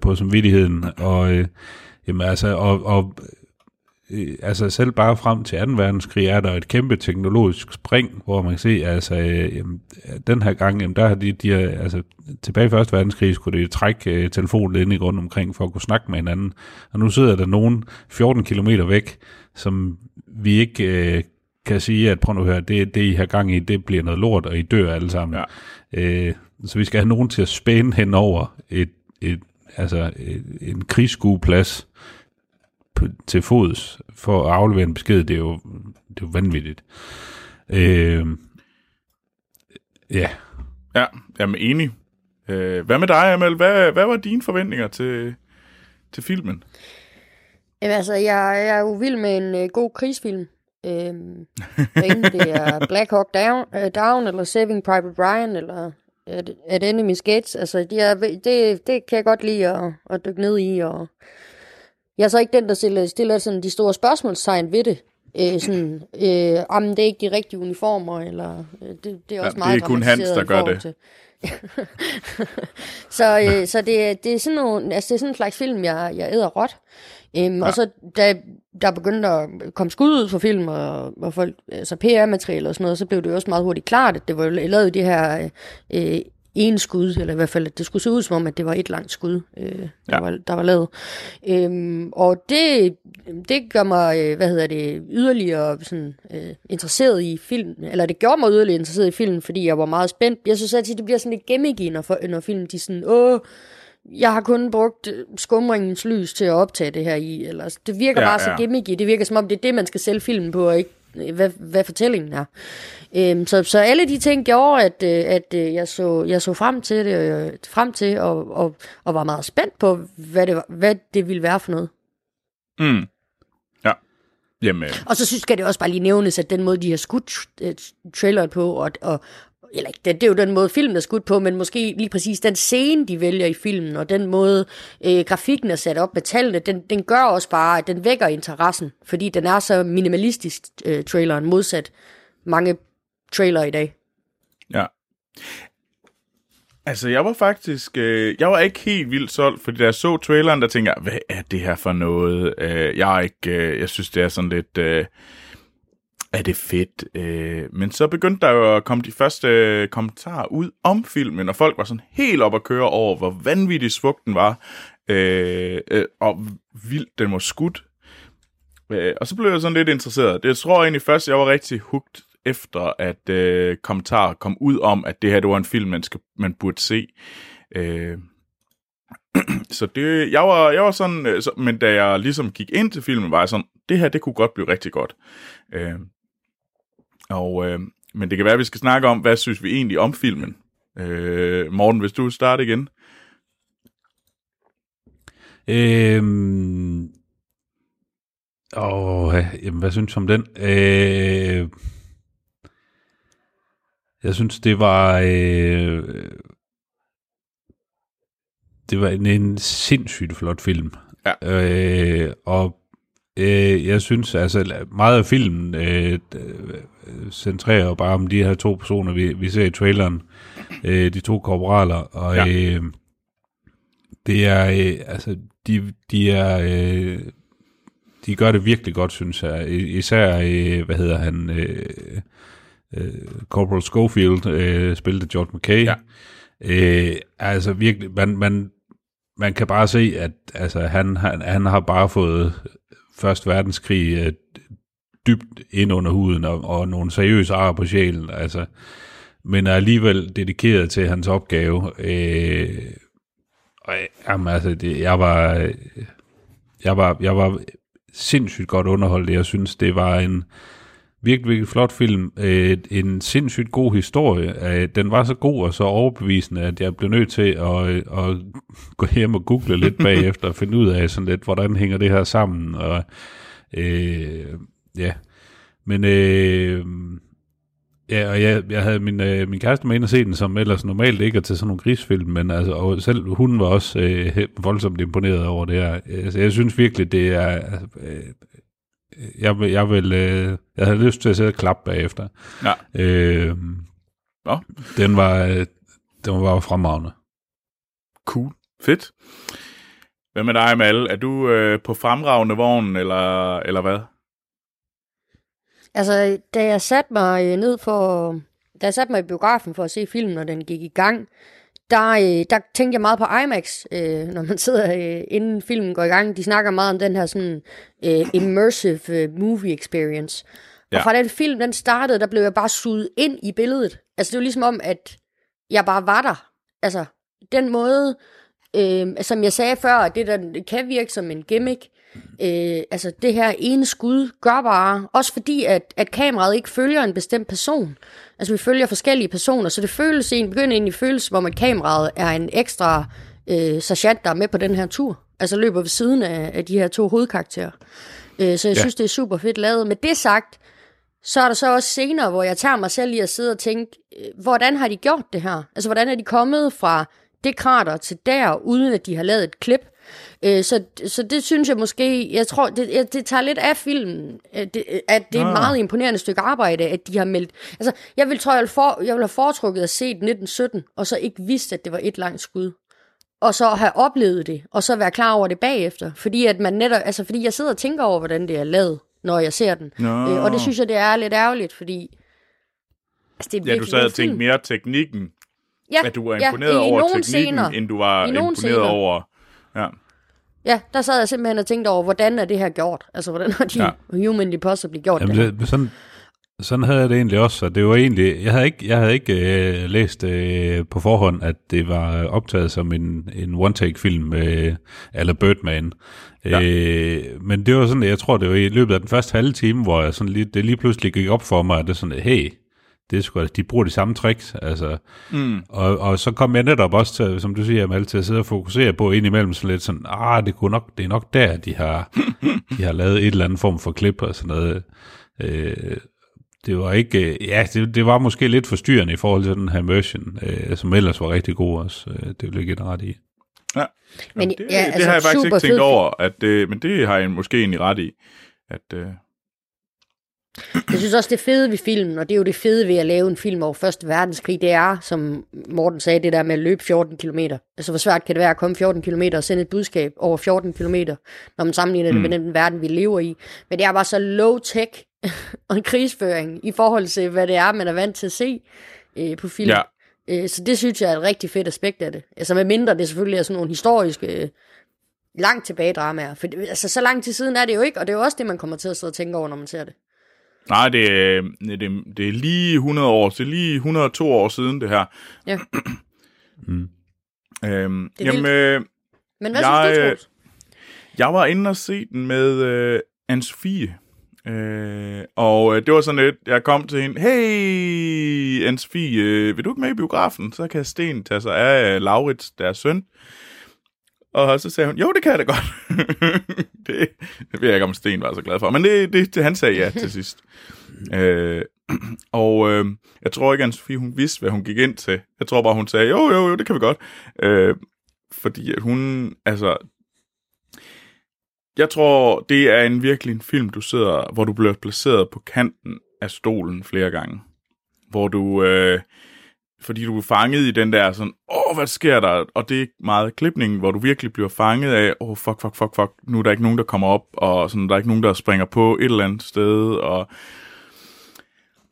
på samvittigheden, og, øh, jamen, altså, og, og øh, altså selv bare frem til 2. verdenskrig er der et kæmpe teknologisk spring, hvor man kan se, altså øh, jamen, den her gang, jamen, der har de, de altså tilbage i 1. verdenskrig skulle de trække øh, telefonen ind i grund omkring for at kunne snakke med hinanden, og nu sidder der nogen 14 km væk, som vi ikke øh, kan sige, at prøv nu at høre, det, det I har gang i, det bliver noget lort, og I dør alle sammen. Ja. Øh, så vi skal have nogen til at spænde hen over et, et, altså et, en krigsskueplads, på, til fods for at aflevere en besked, det er jo, det er jo vanvittigt. Øh, ja. Ja, jeg er enig. Øh, hvad med dig, Amal? Hvad, hvad var dine forventninger til, til filmen? Jamen altså, jeg, jeg er jo vild med en uh, god krigsfilm. Øhm, enten det er Black Hawk Down, uh, Down eller Saving Private Ryan, eller at, at Enemy's Gates. Altså, de er, det, det kan jeg godt lide at, at dykke ned i, og jeg er så ikke den, der stiller, stiller sådan de store spørgsmålstegn ved det. Øh, sådan, øh, om det er ikke de rigtige uniformer, eller øh, det, det er også ja, meget Det er kun Hans, der gør det. Til. så øh, så det, det er sådan nogle, altså det er sådan en slags film, jeg, jeg æder råt. Øhm, ja. Og så da der begyndte at komme skud ud for film, og, og folk, altså PR-materiale og sådan noget, så blev det jo også meget hurtigt klart, at det var lavet de her øh, en skud, eller i hvert fald, at det skulle se ud som om, at det var et langt skud, øh, der, ja. var, der var lavet. Øhm, og det, det gør mig, øh, hvad hedder det, yderligere sådan, øh, interesseret i film, eller det gjorde mig yderligere interesseret i film, fordi jeg var meget spændt. Jeg synes altid, det bliver sådan lidt gimmicky, når, når film de sådan, åh, jeg har kun brugt øh, skumringens lys til at optage det her i, eller det virker ja, bare ja. så gimmicky, det virker som om, det er det, man skal sælge filmen på, og ikke hvad, hvad fortællingen er. Øhm, så, så alle de ting gjorde, at, øh, at øh, jeg, så, jeg så frem til det, øh, frem til og, og, og var meget spændt på, hvad det, hvad det ville være for noget. Mm. Ja. Jamen. Og så synes jeg, det også bare lige nævnes, at den måde, de har skudt traileren på, og, og, eller det, det er jo den måde, filmen er skudt på, men måske lige præcis den scene, de vælger i filmen, og den måde, øh, grafikken er sat op med tallene, den, den gør også bare, at den vækker interessen, fordi den er så minimalistisk, øh, traileren, modsat mange trailer i dag. Ja. Altså, jeg var faktisk... Øh, jeg var ikke helt vildt solgt, fordi da jeg så traileren, der tænkte jeg, hvad er det her for noget? Øh, jeg er ikke... Øh, jeg synes, det er sådan lidt... Øh, er det fedt? Øh, men så begyndte der jo at komme de første øh, kommentarer ud om filmen, og folk var sådan helt op at køre over, hvor vanvittig smukt den var, øh, øh, og vildt den var skudt. Øh, og så blev jeg sådan lidt interesseret. Det jeg tror egentlig først, jeg var rigtig hugt efter, at øh, kommentarer kom ud om, at det her det var en film, man, skal, man burde se. Øh, så det, jeg var, jeg var sådan, øh, så, men da jeg ligesom gik ind til filmen, var jeg sådan, det her, det kunne godt blive rigtig godt. Øh, og, øh, men det kan være, at vi skal snakke om, hvad synes vi egentlig om filmen. Øh, Morten, hvis du starter igen. Øhm, og, jamen, hvad synes du om den? Øh, jeg synes, det var... Øh, det var en, en sindssygt flot film. Ja. Øh, og øh, jeg synes, altså meget af filmen øh, centrerer bare om de her to personer, vi, vi ser i traileren. Øh, de to korporaler. Og ja. øh, det er, øh, altså, de, de er... Øh, de gør det virkelig godt, synes jeg. Især, øh, hvad hedder han... Øh, øh, Corporal Schofield øh, spillede George McKay. Ja. Øh, altså virkelig, man, man, man kan bare se, at altså, han, han, han har bare fået Første Verdenskrig øh, dybt ind under huden, og, og nogle seriøse ar på sjælen. Altså, men er alligevel dedikeret til hans opgave. Øh, og, jamen, altså, det, jeg var... Jeg var, jeg var sindssygt godt underholdt. Jeg synes, det var en virkelig, virkelig flot film. Øh, en sindssygt god historie. Øh, den var så god og så overbevisende, at jeg blev nødt til at, øh, at gå hjem og google lidt bagefter og finde ud af sådan lidt, hvordan hænger det her sammen. Og, øh, ja, men øh, Ja, og jeg, jeg havde min, øh, min kæreste med ind og se den, som ellers normalt ikke er til sådan nogle grisfilm, men altså, og selv hun var også øh, voldsomt imponeret over det her. Altså, jeg synes virkelig, det er... Altså, øh, jeg, jeg, vil, øh, jeg havde lyst til at sætte og klappe bagefter. Ja. Øh, Nå. Den var, øh, den var fremragende. Cool. Fedt. Hvad med dig, Mal? Er du øh, på fremragende vognen, eller, eller hvad? Altså, da jeg satte mig øh, ned for... Da jeg satte mig i biografen for at se filmen, når den gik i gang, der, øh, der tænkte jeg meget på IMAX, øh, når man sidder øh, inden filmen går i gang. De snakker meget om den her sådan øh, immersive øh, movie experience. Ja. Og fra den film, den startede, der blev jeg bare suget ind i billedet. Altså, det var ligesom om, at jeg bare var der. Altså, den måde, øh, som jeg sagde før, at det der kan virke som en gimmick, Øh, altså det her ene skud gør bare, også fordi at, at kameraet ikke følger en bestemt person. Altså vi følger forskellige personer, så det føles en, begynder egentlig føles som om, at kameraet er en ekstra øh, sergeant, der er med på den her tur. Altså løber ved siden af, af de her to hovedkarakterer. Øh, så jeg ja. synes, det er super fedt lavet. Med det sagt, så er der så også scener, hvor jeg tager mig selv i at sidde og tænke, øh, hvordan har de gjort det her? Altså hvordan er de kommet fra det krater til der, uden at de har lavet et klip? Øh, så, så det synes jeg måske, jeg tror, det, det tager lidt af filmen, at det, at det er et meget imponerende stykke arbejde, at de har meldt. Altså, jeg vil, tror, jeg vil, for, jeg vil have foretrukket at se 1917, og så ikke vidst, at det var et langt skud. Og så have oplevet det, og så være klar over det bagefter. Fordi at man netop, altså fordi jeg sidder og tænker over, hvordan det er lavet, når jeg ser den. Øh, og det synes jeg, det er lidt ærgerligt, fordi... Altså, det er ja, du sad og tænkte mere teknikken, ja, at du var imponeret ja, i, over teknikken, scener, end du var imponeret scener. over... Ja. Ja, der sad jeg simpelthen og tænkte over, hvordan er det her gjort? Altså, hvordan har de ja. humanly possibly gjort Jamen, det, det sådan, sådan havde jeg det egentlig også, og det var egentlig, jeg havde ikke, jeg havde ikke øh, læst øh, på forhånd, at det var optaget som en, en one-take-film, øh, eller Birdman. Ja. Øh, men det var sådan, jeg tror, det var i løbet af den første halve time, hvor jeg sådan lige, det lige pludselig gik op for mig, at det sådan, hey, det er sgu, de bruger de samme tricks, altså. Mm. Og, og så kom jeg netop også til, som du siger, Mal, til at sidde og fokusere på indimellem så lidt sådan, ah, det, kunne nok, det er nok der, de har, de har lavet et eller andet form for klip og sådan noget. Øh, det var ikke, ja, det, det var måske lidt forstyrrende i forhold til den her immersion, øh, som ellers var rigtig god også. Øh, det vil jeg give ret i. Ja, men, det, ja, altså, det har jeg faktisk ikke tænkt over, at det, men det har jeg måske egentlig ret i, at, øh, jeg synes også, det fede ved filmen, og det er jo det fede ved at lave en film over Første Verdenskrig, det er, som Morten sagde, det der med at løbe 14 km. Altså, hvor svært kan det være at komme 14 km og sende et budskab over 14 km, når man sammenligner mm. det med den verden, vi lever i. Men det er bare så low-tech og en krigsføring i forhold til, hvad det er, man er vant til at se øh, på film. Ja. Øh, så det synes jeg er et rigtig fedt aspekt af det. Altså med mindre det selvfølgelig er sådan nogle historiske, øh, langt tilbage dramaer. For altså, så lang tid siden er det jo ikke, og det er jo også det, man kommer til at sidde og tænke over, når man ser det. Nej, det er, det, det er lige 100 år, det er lige 102 år siden det her. Ja. mm. Øhm, det er jamen, øh, Men hvad jeg, synes du, Troels? Jeg var inde og se den med øh, Anne-Sophie. Øh, og øh, det var sådan lidt, jeg kom til hende, hey Anne-Sophie, øh, vil du ikke med i biografen? Så kan Sten tage sig af Laurits, deres søn. Og så sagde hun, jo, det kan jeg da godt. det, det ved jeg ikke, om Sten var så glad for. Men det, det, det han sagde ja til sidst. øh, og øh, jeg tror ikke, at Sofie, hun vidste, hvad hun gik ind til. Jeg tror bare, hun sagde, jo, jo, jo, det kan vi godt. Øh, fordi at hun, altså... Jeg tror, det er en virkelig en film, du sidder, hvor du bliver placeret på kanten af stolen flere gange. Hvor du... Øh, fordi du er fanget i den der sådan, åh, hvad sker der? Og det er meget klipningen, hvor du virkelig bliver fanget af, åh, fuck, fuck, fuck, fuck, nu er der ikke nogen, der kommer op, og sådan, der er ikke nogen, der springer på et eller andet sted, og,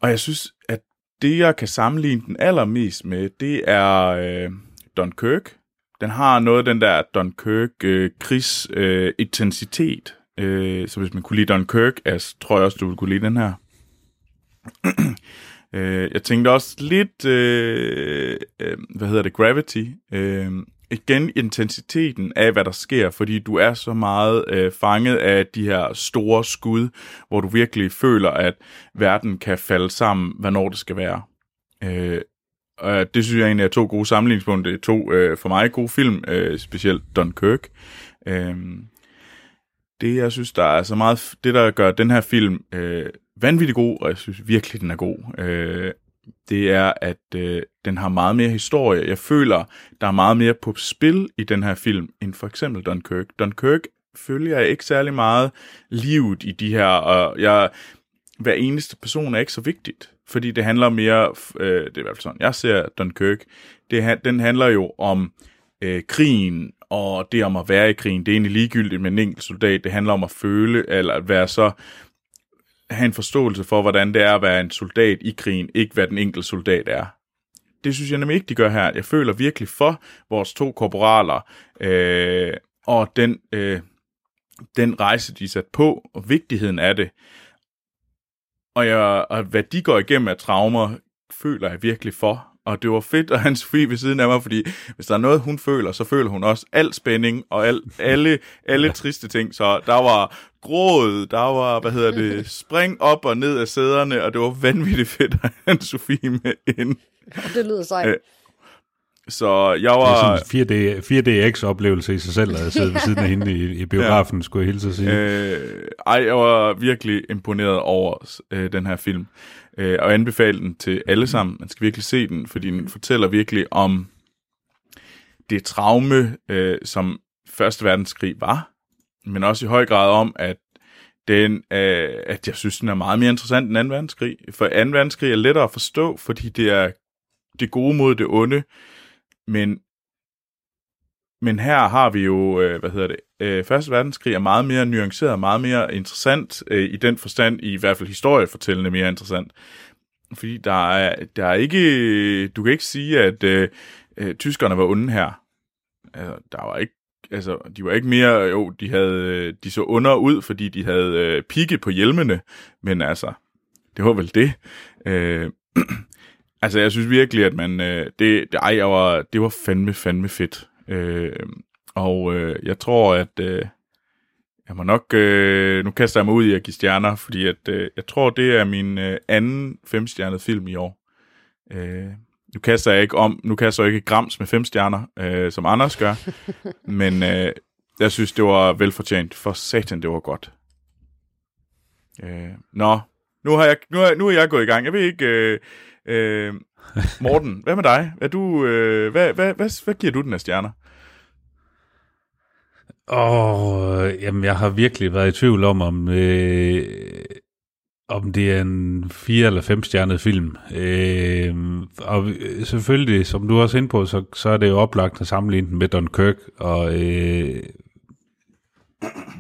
og jeg synes, at det, jeg kan sammenligne den allermest med, det er øh, Dunkirk. Den har noget af den der Dunkirk øh, krigs øh, intensitet. Øh, så hvis man kunne lide Dunkirk, altså, tror jeg også, du ville kunne lide den her. Øh, jeg tænkte også lidt, øh, øh, hvad hedder det, Gravity. Øh, igen intensiteten af, hvad der sker, fordi du er så meget øh, fanget af de her store skud, hvor du virkelig føler, at verden kan falde sammen, hvornår det skal være. Øh, og det synes jeg egentlig er to gode sammenligningspunkter. To øh, for mig gode film, øh, specielt Dunkirk. Øh, det, jeg synes, der er så meget... Det, der gør den her film øh, vanvittigt god, og jeg synes virkelig, den er god, øh, det er, at øh, den har meget mere historie. Jeg føler, der er meget mere på spil i den her film, end for eksempel Dunkirk. Dunkirk følger jeg ikke særlig meget livet i de her, og jeg, hver eneste person er ikke så vigtigt, fordi det handler mere, øh, det er i hvert fald sådan, jeg ser Dunkirk, det, den handler jo om øh, krigen, og det om at være i krigen, det er egentlig ligegyldigt med en enkelt soldat, det handler om at føle, eller at være så have en forståelse for, hvordan det er at være en soldat i krigen, ikke hvad den enkelte soldat er. Det synes jeg nemlig ikke, de gør her. Jeg føler virkelig for vores to korporaler, øh, og den, øh, den rejse, de er sat på, og vigtigheden af det. Og, jeg, og hvad de går igennem af traumer, føler jeg virkelig for og det var fedt at have Sofie ved siden af mig, fordi hvis der er noget, hun føler, så føler hun også al spænding og al, alle, alle triste ting. Så der var gråd, der var, hvad hedder det, spring op og ned af sæderne, og det var vanvittigt fedt at have Sofie med ind. Det lyder sejt. Så jeg var... Det er sådan en 4D, 4DX-oplevelse i sig selv, at sidde ved siden af hende i, i biografen, ja. skulle jeg hilse at sige. Øh, ej, jeg var virkelig imponeret over øh, den her film øh, og anbefale den til alle sammen. Man skal virkelig se den, fordi den fortæller virkelig om det traume, øh, som Første Verdenskrig var, men også i høj grad om, at den, øh, at jeg synes, den er meget mere interessant end 2. verdenskrig. For 2. verdenskrig er lettere at forstå, fordi det er det gode mod det onde, men men her har vi jo, øh, hvad hedder det, øh, Første verdenskrig er meget mere nuanceret, meget mere interessant øh, i den forstand, i hvert fald historiefortællende mere interessant. Fordi der er, der er ikke, du kan ikke sige, at øh, øh, tyskerne var onde her. Altså, der var ikke, altså, de var ikke mere, jo, de havde, de så under ud, fordi de havde øh, pigge på hjelmene, men altså, det var vel det. Øh, altså, jeg synes virkelig, at man, øh, det, det, ej, jeg var, det var fandme, fandme fedt. Øh, og øh, jeg tror, at øh, jeg må nok... Øh, nu kaster jeg mig ud i at give stjerner, fordi at, øh, jeg tror, det er min øh, anden femstjernede film i år. Øh, nu kaster jeg ikke om, nu kaster jeg ikke grams med fem stjerner, øh, som Anders gør, men øh, jeg synes, det var velfortjent. For satan, det var godt. Øh, nå, nu har, jeg, nu, har, nu er jeg gået i gang. Jeg ved ikke... Øh, øh, Morten, hvad med dig? Er du, øh, hvad, hvad, hvad, hvad giver du den af stjerner? Åh, oh, jamen jeg har virkelig været i tvivl om, om, øh, om det er en fire eller fem stjernet film. Øh, og øh, selvfølgelig, som du også ind på, så, så er det jo oplagt at sammenligne den med Dunkirk. Og, øh,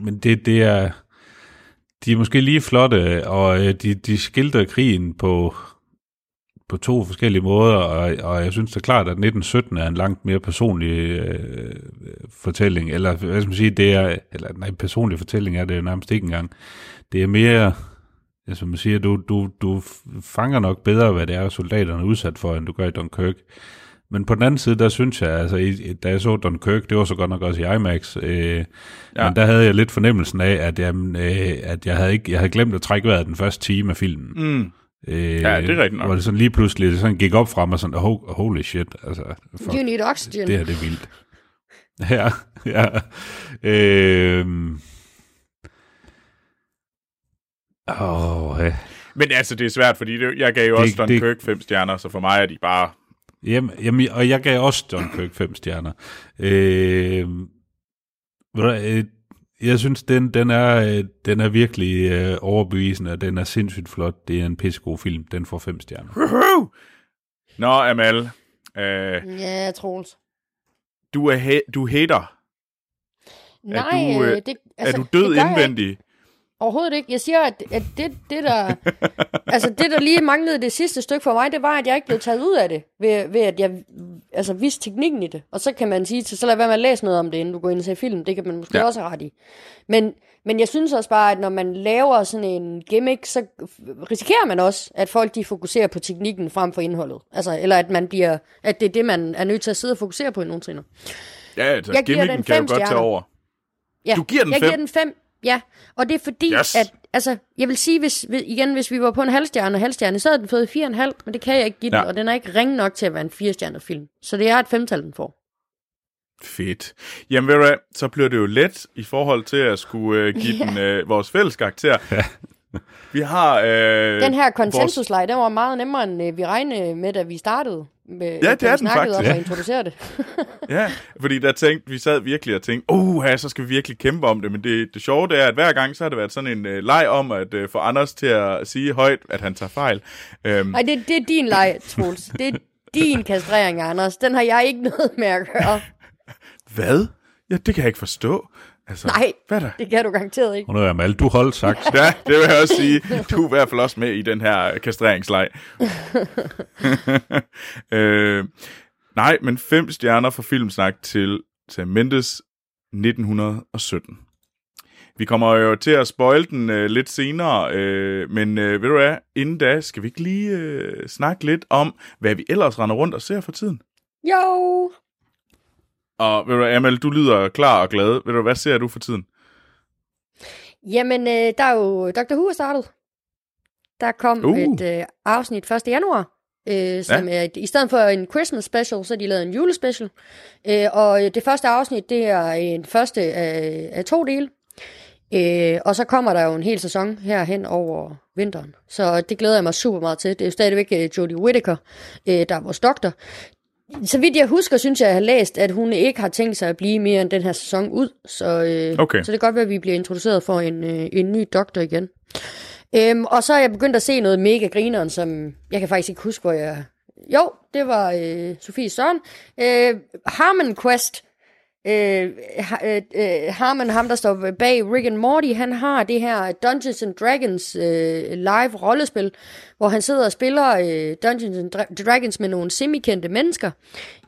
men det, det er, de er måske lige flotte, og øh, de, de skildrer krigen på på to forskellige måder, og, og jeg synes det er klart, at 1917 er en langt mere personlig øh, fortælling, eller hvad skal man sige, det er, eller nej, personlig fortælling er det jo nærmest ikke engang. Det er mere, som man siger, du, du, du fanger nok bedre, hvad det er, soldaterne er udsat for, end du gør i Dunkirk. Men på den anden side, der synes jeg, altså, da jeg så Dunkirk, det var så godt nok også i IMAX, øh, ja. men der havde jeg lidt fornemmelsen af, at, jeg, øh, at jeg, havde ikke, jeg havde glemt at trække vejret den første time af filmen. Mm. Øh, ja, det er rigtigt nok. Hvor det sådan lige pludselig det sådan gik op fra mig sådan, oh, holy shit. Altså, fuck, you need oxygen. Det her, det er vildt. ja, ja. Øh, oh, ja. Men altså, det er svært, fordi det, jeg gav jo det, også Dunkirk det, fem stjerner, så for mig er de bare... Jamen, jamen, og jeg gav også Dunkirk fem stjerner. Øh, øh jeg synes, den, den, er, øh, den er virkelig øh, overbevisende, og den er sindssygt flot. Det er en pissegod film. Den får fem stjerner. Nå, Amal. Øh, ja, Troels. Du er, he- du hater. Nej, er du, øh, det, altså, er du død indvendig? Overhovedet ikke. Jeg siger, at, at det, det, der, altså det, der lige manglede det sidste stykke for mig, det var, at jeg ikke blev taget ud af det, ved, ved at jeg altså, vidste teknikken i det. Og så kan man sige, så lad være med at læse noget om det, inden du går ind og ser film. Det kan man måske ja. også have ret i. Men, Men jeg synes også bare, at når man laver sådan en gimmick, så risikerer man også, at folk de fokuserer på teknikken frem for indholdet. Altså, eller at, man bliver, at det er det, man er nødt til at sidde og fokusere på i nogle trin. Ja, altså, Jeg gimmicken den kan jo godt tage stjerner. over. Ja, Du giver den jeg fem? giver den fem, ja. Og det er fordi, Yes. at, altså, jeg vil sige, hvis, hvis- igen, hvis vi var på en halvstjerne og halvstjerne, så havde den fået 4,5, men det kan jeg ikke give den, Ja. og den er ikke ringe nok til at være en firestjernet film. Så det er et femtal, den får. Fedt. Jamen ved du hvad, så bliver det jo let i forhold til at skulle øh, give Ja. den øh, vores fælles karakter. Vi har... Øh, Den her vores- konsensusleje, den var meget nemmere, end øh, vi regnede med, da vi startede. Med, Ja, det er den faktisk. om at introducere det. Ja, fordi der tænkte, vi sad virkelig og tænkte, oh, ja, så skal vi virkelig kæmpe om det. Men det, det sjove det er, at hver gang så har det været sådan en øh, leg om at øh, få Anders til at sige højt, at han tager fejl. Øhm, Nej, det, det er din leg, Troels. Det er din kastrering, Anders. Den har jeg ikke noget med at gøre. hvad? Ja, det kan jeg ikke forstå. Altså, Nej, Hvad er der? det kan du garanteret ikke. Og nu er Amal, du holdt sagt. Ja, det vil jeg også sige. Du er i hvert fald også med i den her kastreringsleg. øh, nej, men fem stjerner for Filmsnak til Sam Mendes 1917. Vi kommer jo til at spoil den øh, lidt senere, øh, men øh, ved du hvad, inden da skal vi ikke lige øh, snakke lidt om, hvad vi ellers render rundt og ser for tiden? Jo. Og ved du hvad, Amal, du lyder klar og glad. Ved du hvad ser du for tiden? Jamen, øh, der er jo Dr. Who er startet. Der kom Uh. et øh, afsnit 1. januar, øh, som ja. er, et- i stedet for en Christmas special, så de lavet en julespecial. Øh, og øh, det første afsnit, det er en første af, af to dele. Øh, og så kommer der jo en hel sæson her hen over vinteren. Så det glæder jeg mig super meget til. Det er jo stadigvæk øh, Jodie Whittaker, øh, der er vores doktor. Så vidt jeg husker, synes jeg, jeg har læst, at hun ikke har tænkt sig at blive mere end den her sæson ud. Så, øh, Okay. så det kan godt være, at vi bliver introduceret for en, øh, en ny doktor igen. Øhm, og så er jeg begyndt at se noget mega grineren, som jeg kan faktisk ikke huske, hvor jeg... Jo, det var øh, Sofie Søren. Øh, Harmon Quest. Øh, ha, øh, øh, ham der står bag Rick and Morty, han har det her Dungeons and Dragons øh, live rollespil, hvor han sidder og spiller øh, Dungeons and Dra- Dragons med nogle semikendte mennesker.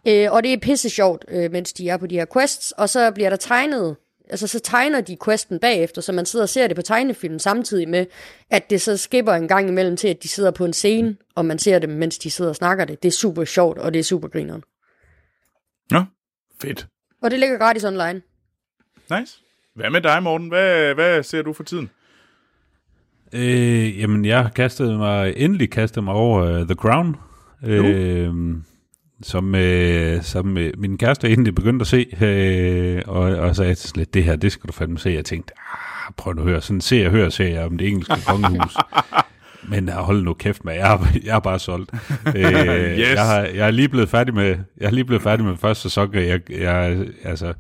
Øh, og det er pisse sjovt, øh, mens de er på de her quests. Og så bliver der tegnet, altså så tegner de questen bagefter, så man sidder og ser det på tegnefilm samtidig med, at det så skipper en gang imellem til, at de sidder på en scene, og man ser dem, mens de sidder og snakker det. Det er super sjovt, og det er super grineren. Nå, fedt. Og det ligger gratis online. Nice. Hvad med dig, Morten? Hvad, hvad ser du for tiden? Øh, jamen, jeg har kastet mig, endelig kastet mig over uh, The Crown, øh, som, øh, som øh, min kæreste egentlig begyndte at se, øh, og, og sagde sådan lidt, det her, det skal du fandme se. Jeg tænkte, ah, prøv nu at høre, sådan ser jeg, hører ser jeg om det engelske kongehus. Men uh, hold nu kæft med, jeg er, jeg er bare solgt. Øh, Yes. jeg, har, jeg er lige blevet færdig med, jeg er lige blevet færdig med første sæson, jeg, jeg altså,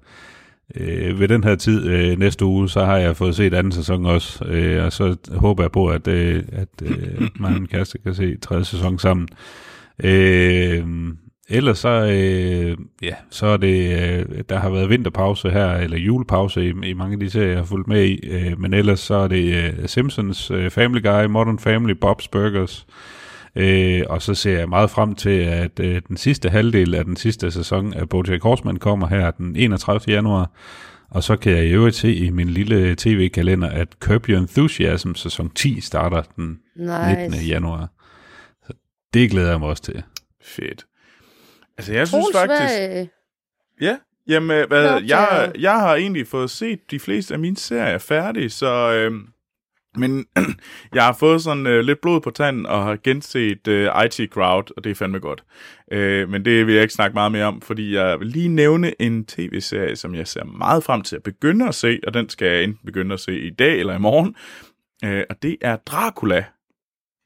Øh, ved den her tid øh, næste uge, så har jeg fået set anden sæson også, øh, og så håber jeg på, at, øh, at øh, mig og min kæreste kan se tredje sæson sammen. Øh, ellers så, øh, ja, så er det, øh, der har været vinterpause her, eller julepause i, i mange af de serier, jeg har fulgt med i, øh, men ellers så er det øh, Simpsons, øh, Family Guy, Modern Family, Bob's Burgers, Øh, og så ser jeg meget frem til, at øh, den sidste halvdel af den sidste sæson af BoJack Horseman kommer her den 31. januar. Og så kan jeg i øvrigt se i min lille tv-kalender, at Curb Your Enthusiasm sæson 10 starter den Nice. 19. januar. Så det glæder jeg mig også til. Fedt. Altså, jeg synes Troels, faktisk... hvad, Ja, jamen, Nå, hvad, så- jeg, jeg har egentlig fået set de fleste af mine serier færdige, så... Øh, men jeg har fået sådan øh, lidt blod på tanden og har genset øh, IT Crowd, og det er fandme godt. Øh, men det vil jeg ikke snakke meget mere om, fordi jeg vil lige nævne en tv-serie, som jeg ser meget frem til at begynde at se, og den skal jeg enten begynde at se i dag eller i morgen. Øh, og det er Dracula.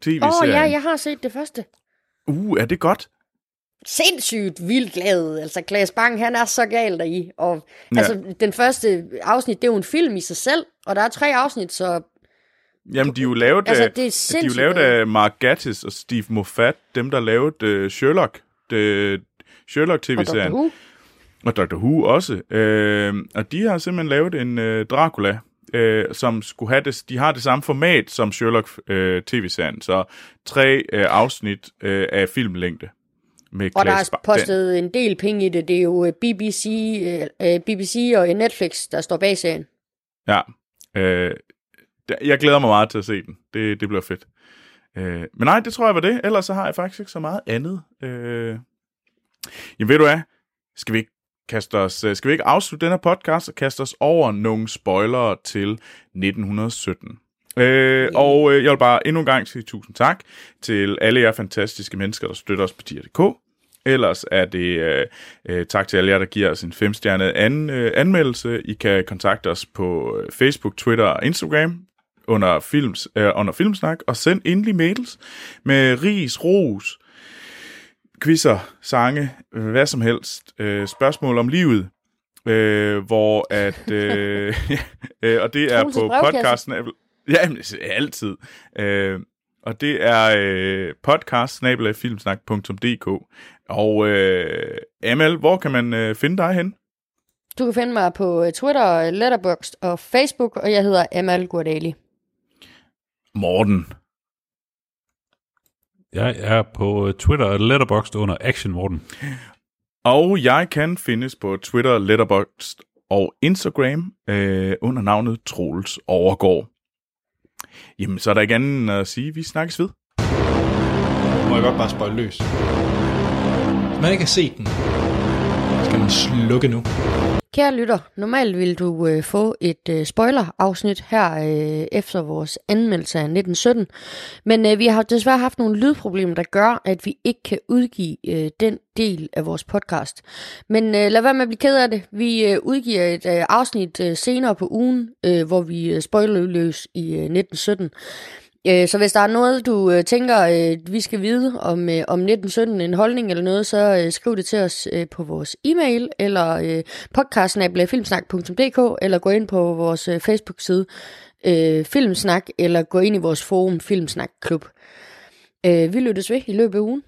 TV-serien. Åh oh, ja, jeg har set det første. Uh, er det godt? Sindssygt vildt glad. Altså, Klaas Bang, han er så gal deri. Og Ja. altså, den første afsnit, det er jo en film i sig selv, og der er tre afsnit, så Jamen, de er jo lavet, Altså, af, det er de er jo lavet af Mark Gatiss og Steve Moffat, dem der lavede uh, Sherlock, det, Sherlock og Dr. Who. Og Dr. Who også. Øh, og de har simpelthen lavet en øh, Dracula, øh, som skulle have det, de har det samme format som Sherlock øh, tv-serien. Så tre øh, afsnit øh, af filmlængde. Med Og der er postet en del penge i det. Det er jo øh, BBC, øh, øh, BBC og Netflix, der står bag serien. Ja, Øh, jeg glæder mig meget til at se den. Det, det bliver fedt. Øh, men nej, det tror jeg var det. Ellers så har jeg faktisk ikke så meget andet. Øh, jamen ved du hvad? Skal vi ikke kaste os, øh, skal vi ikke afslutte den her podcast og kaste os over nogle spoilere til 1917? Øh, og øh, jeg vil bare endnu en gang sige tusind tak til alle jer fantastiske mennesker, der støtter os på tier.dk. Ellers er det øh, øh, tak til alle jer, der giver os en femstjernet an, øh, anmeldelse. I kan kontakte os på øh, Facebook, Twitter og Instagram under, films, øh, under Filmsnak, og send endelig mails med ris, ros, quizzer, sange, øh, hvad som helst, øh, spørgsmål om livet, øh, hvor at, øh, ja, øh, og det er på podcasten, ja, men, altid, øh, og det er øh, podcast og øh, Amal, hvor kan man øh, finde dig hen? Du kan finde mig på øh, Twitter, Letterboxd og Facebook, og jeg hedder Amal Gurdali. Morten. Jeg er på øh, Twitter og Letterboxd under Action Morten. Og jeg kan findes på Twitter, Letterboxd og Instagram øh, under navnet Troels Overgaard. Jamen, så er der ikke andet end at sige, at vi snakkes ved. Må jeg godt bare spøjle løs. Hvis man ikke har set den, skal man slukke nu. Kære lytter, normalt vil du øh, få et øh, spoiler-afsnit her øh, efter vores anmeldelse af 1917, men øh, vi har desværre haft nogle lydproblemer, der gør, at vi ikke kan udgive øh, den del af vores podcast. Men øh, lad være med at blive ked af det. Vi øh, udgiver et øh, afsnit øh, senere på ugen, øh, hvor vi øh, spoiler løs i øh, 1917. Øh, Så hvis der er noget, du øh, tænker, øh, vi skal vide om, øh, om 1917, en holdning eller noget, så øh, skriv det til os øh, på vores e-mail, eller øh, podcastsnabelagfilmsnak.dk, eller gå ind på vores øh, Facebook-side øh, Filmsnak, eller gå ind i vores forum Filmsnak Klub. Øh, vi lyttes ved i løbet af ugen.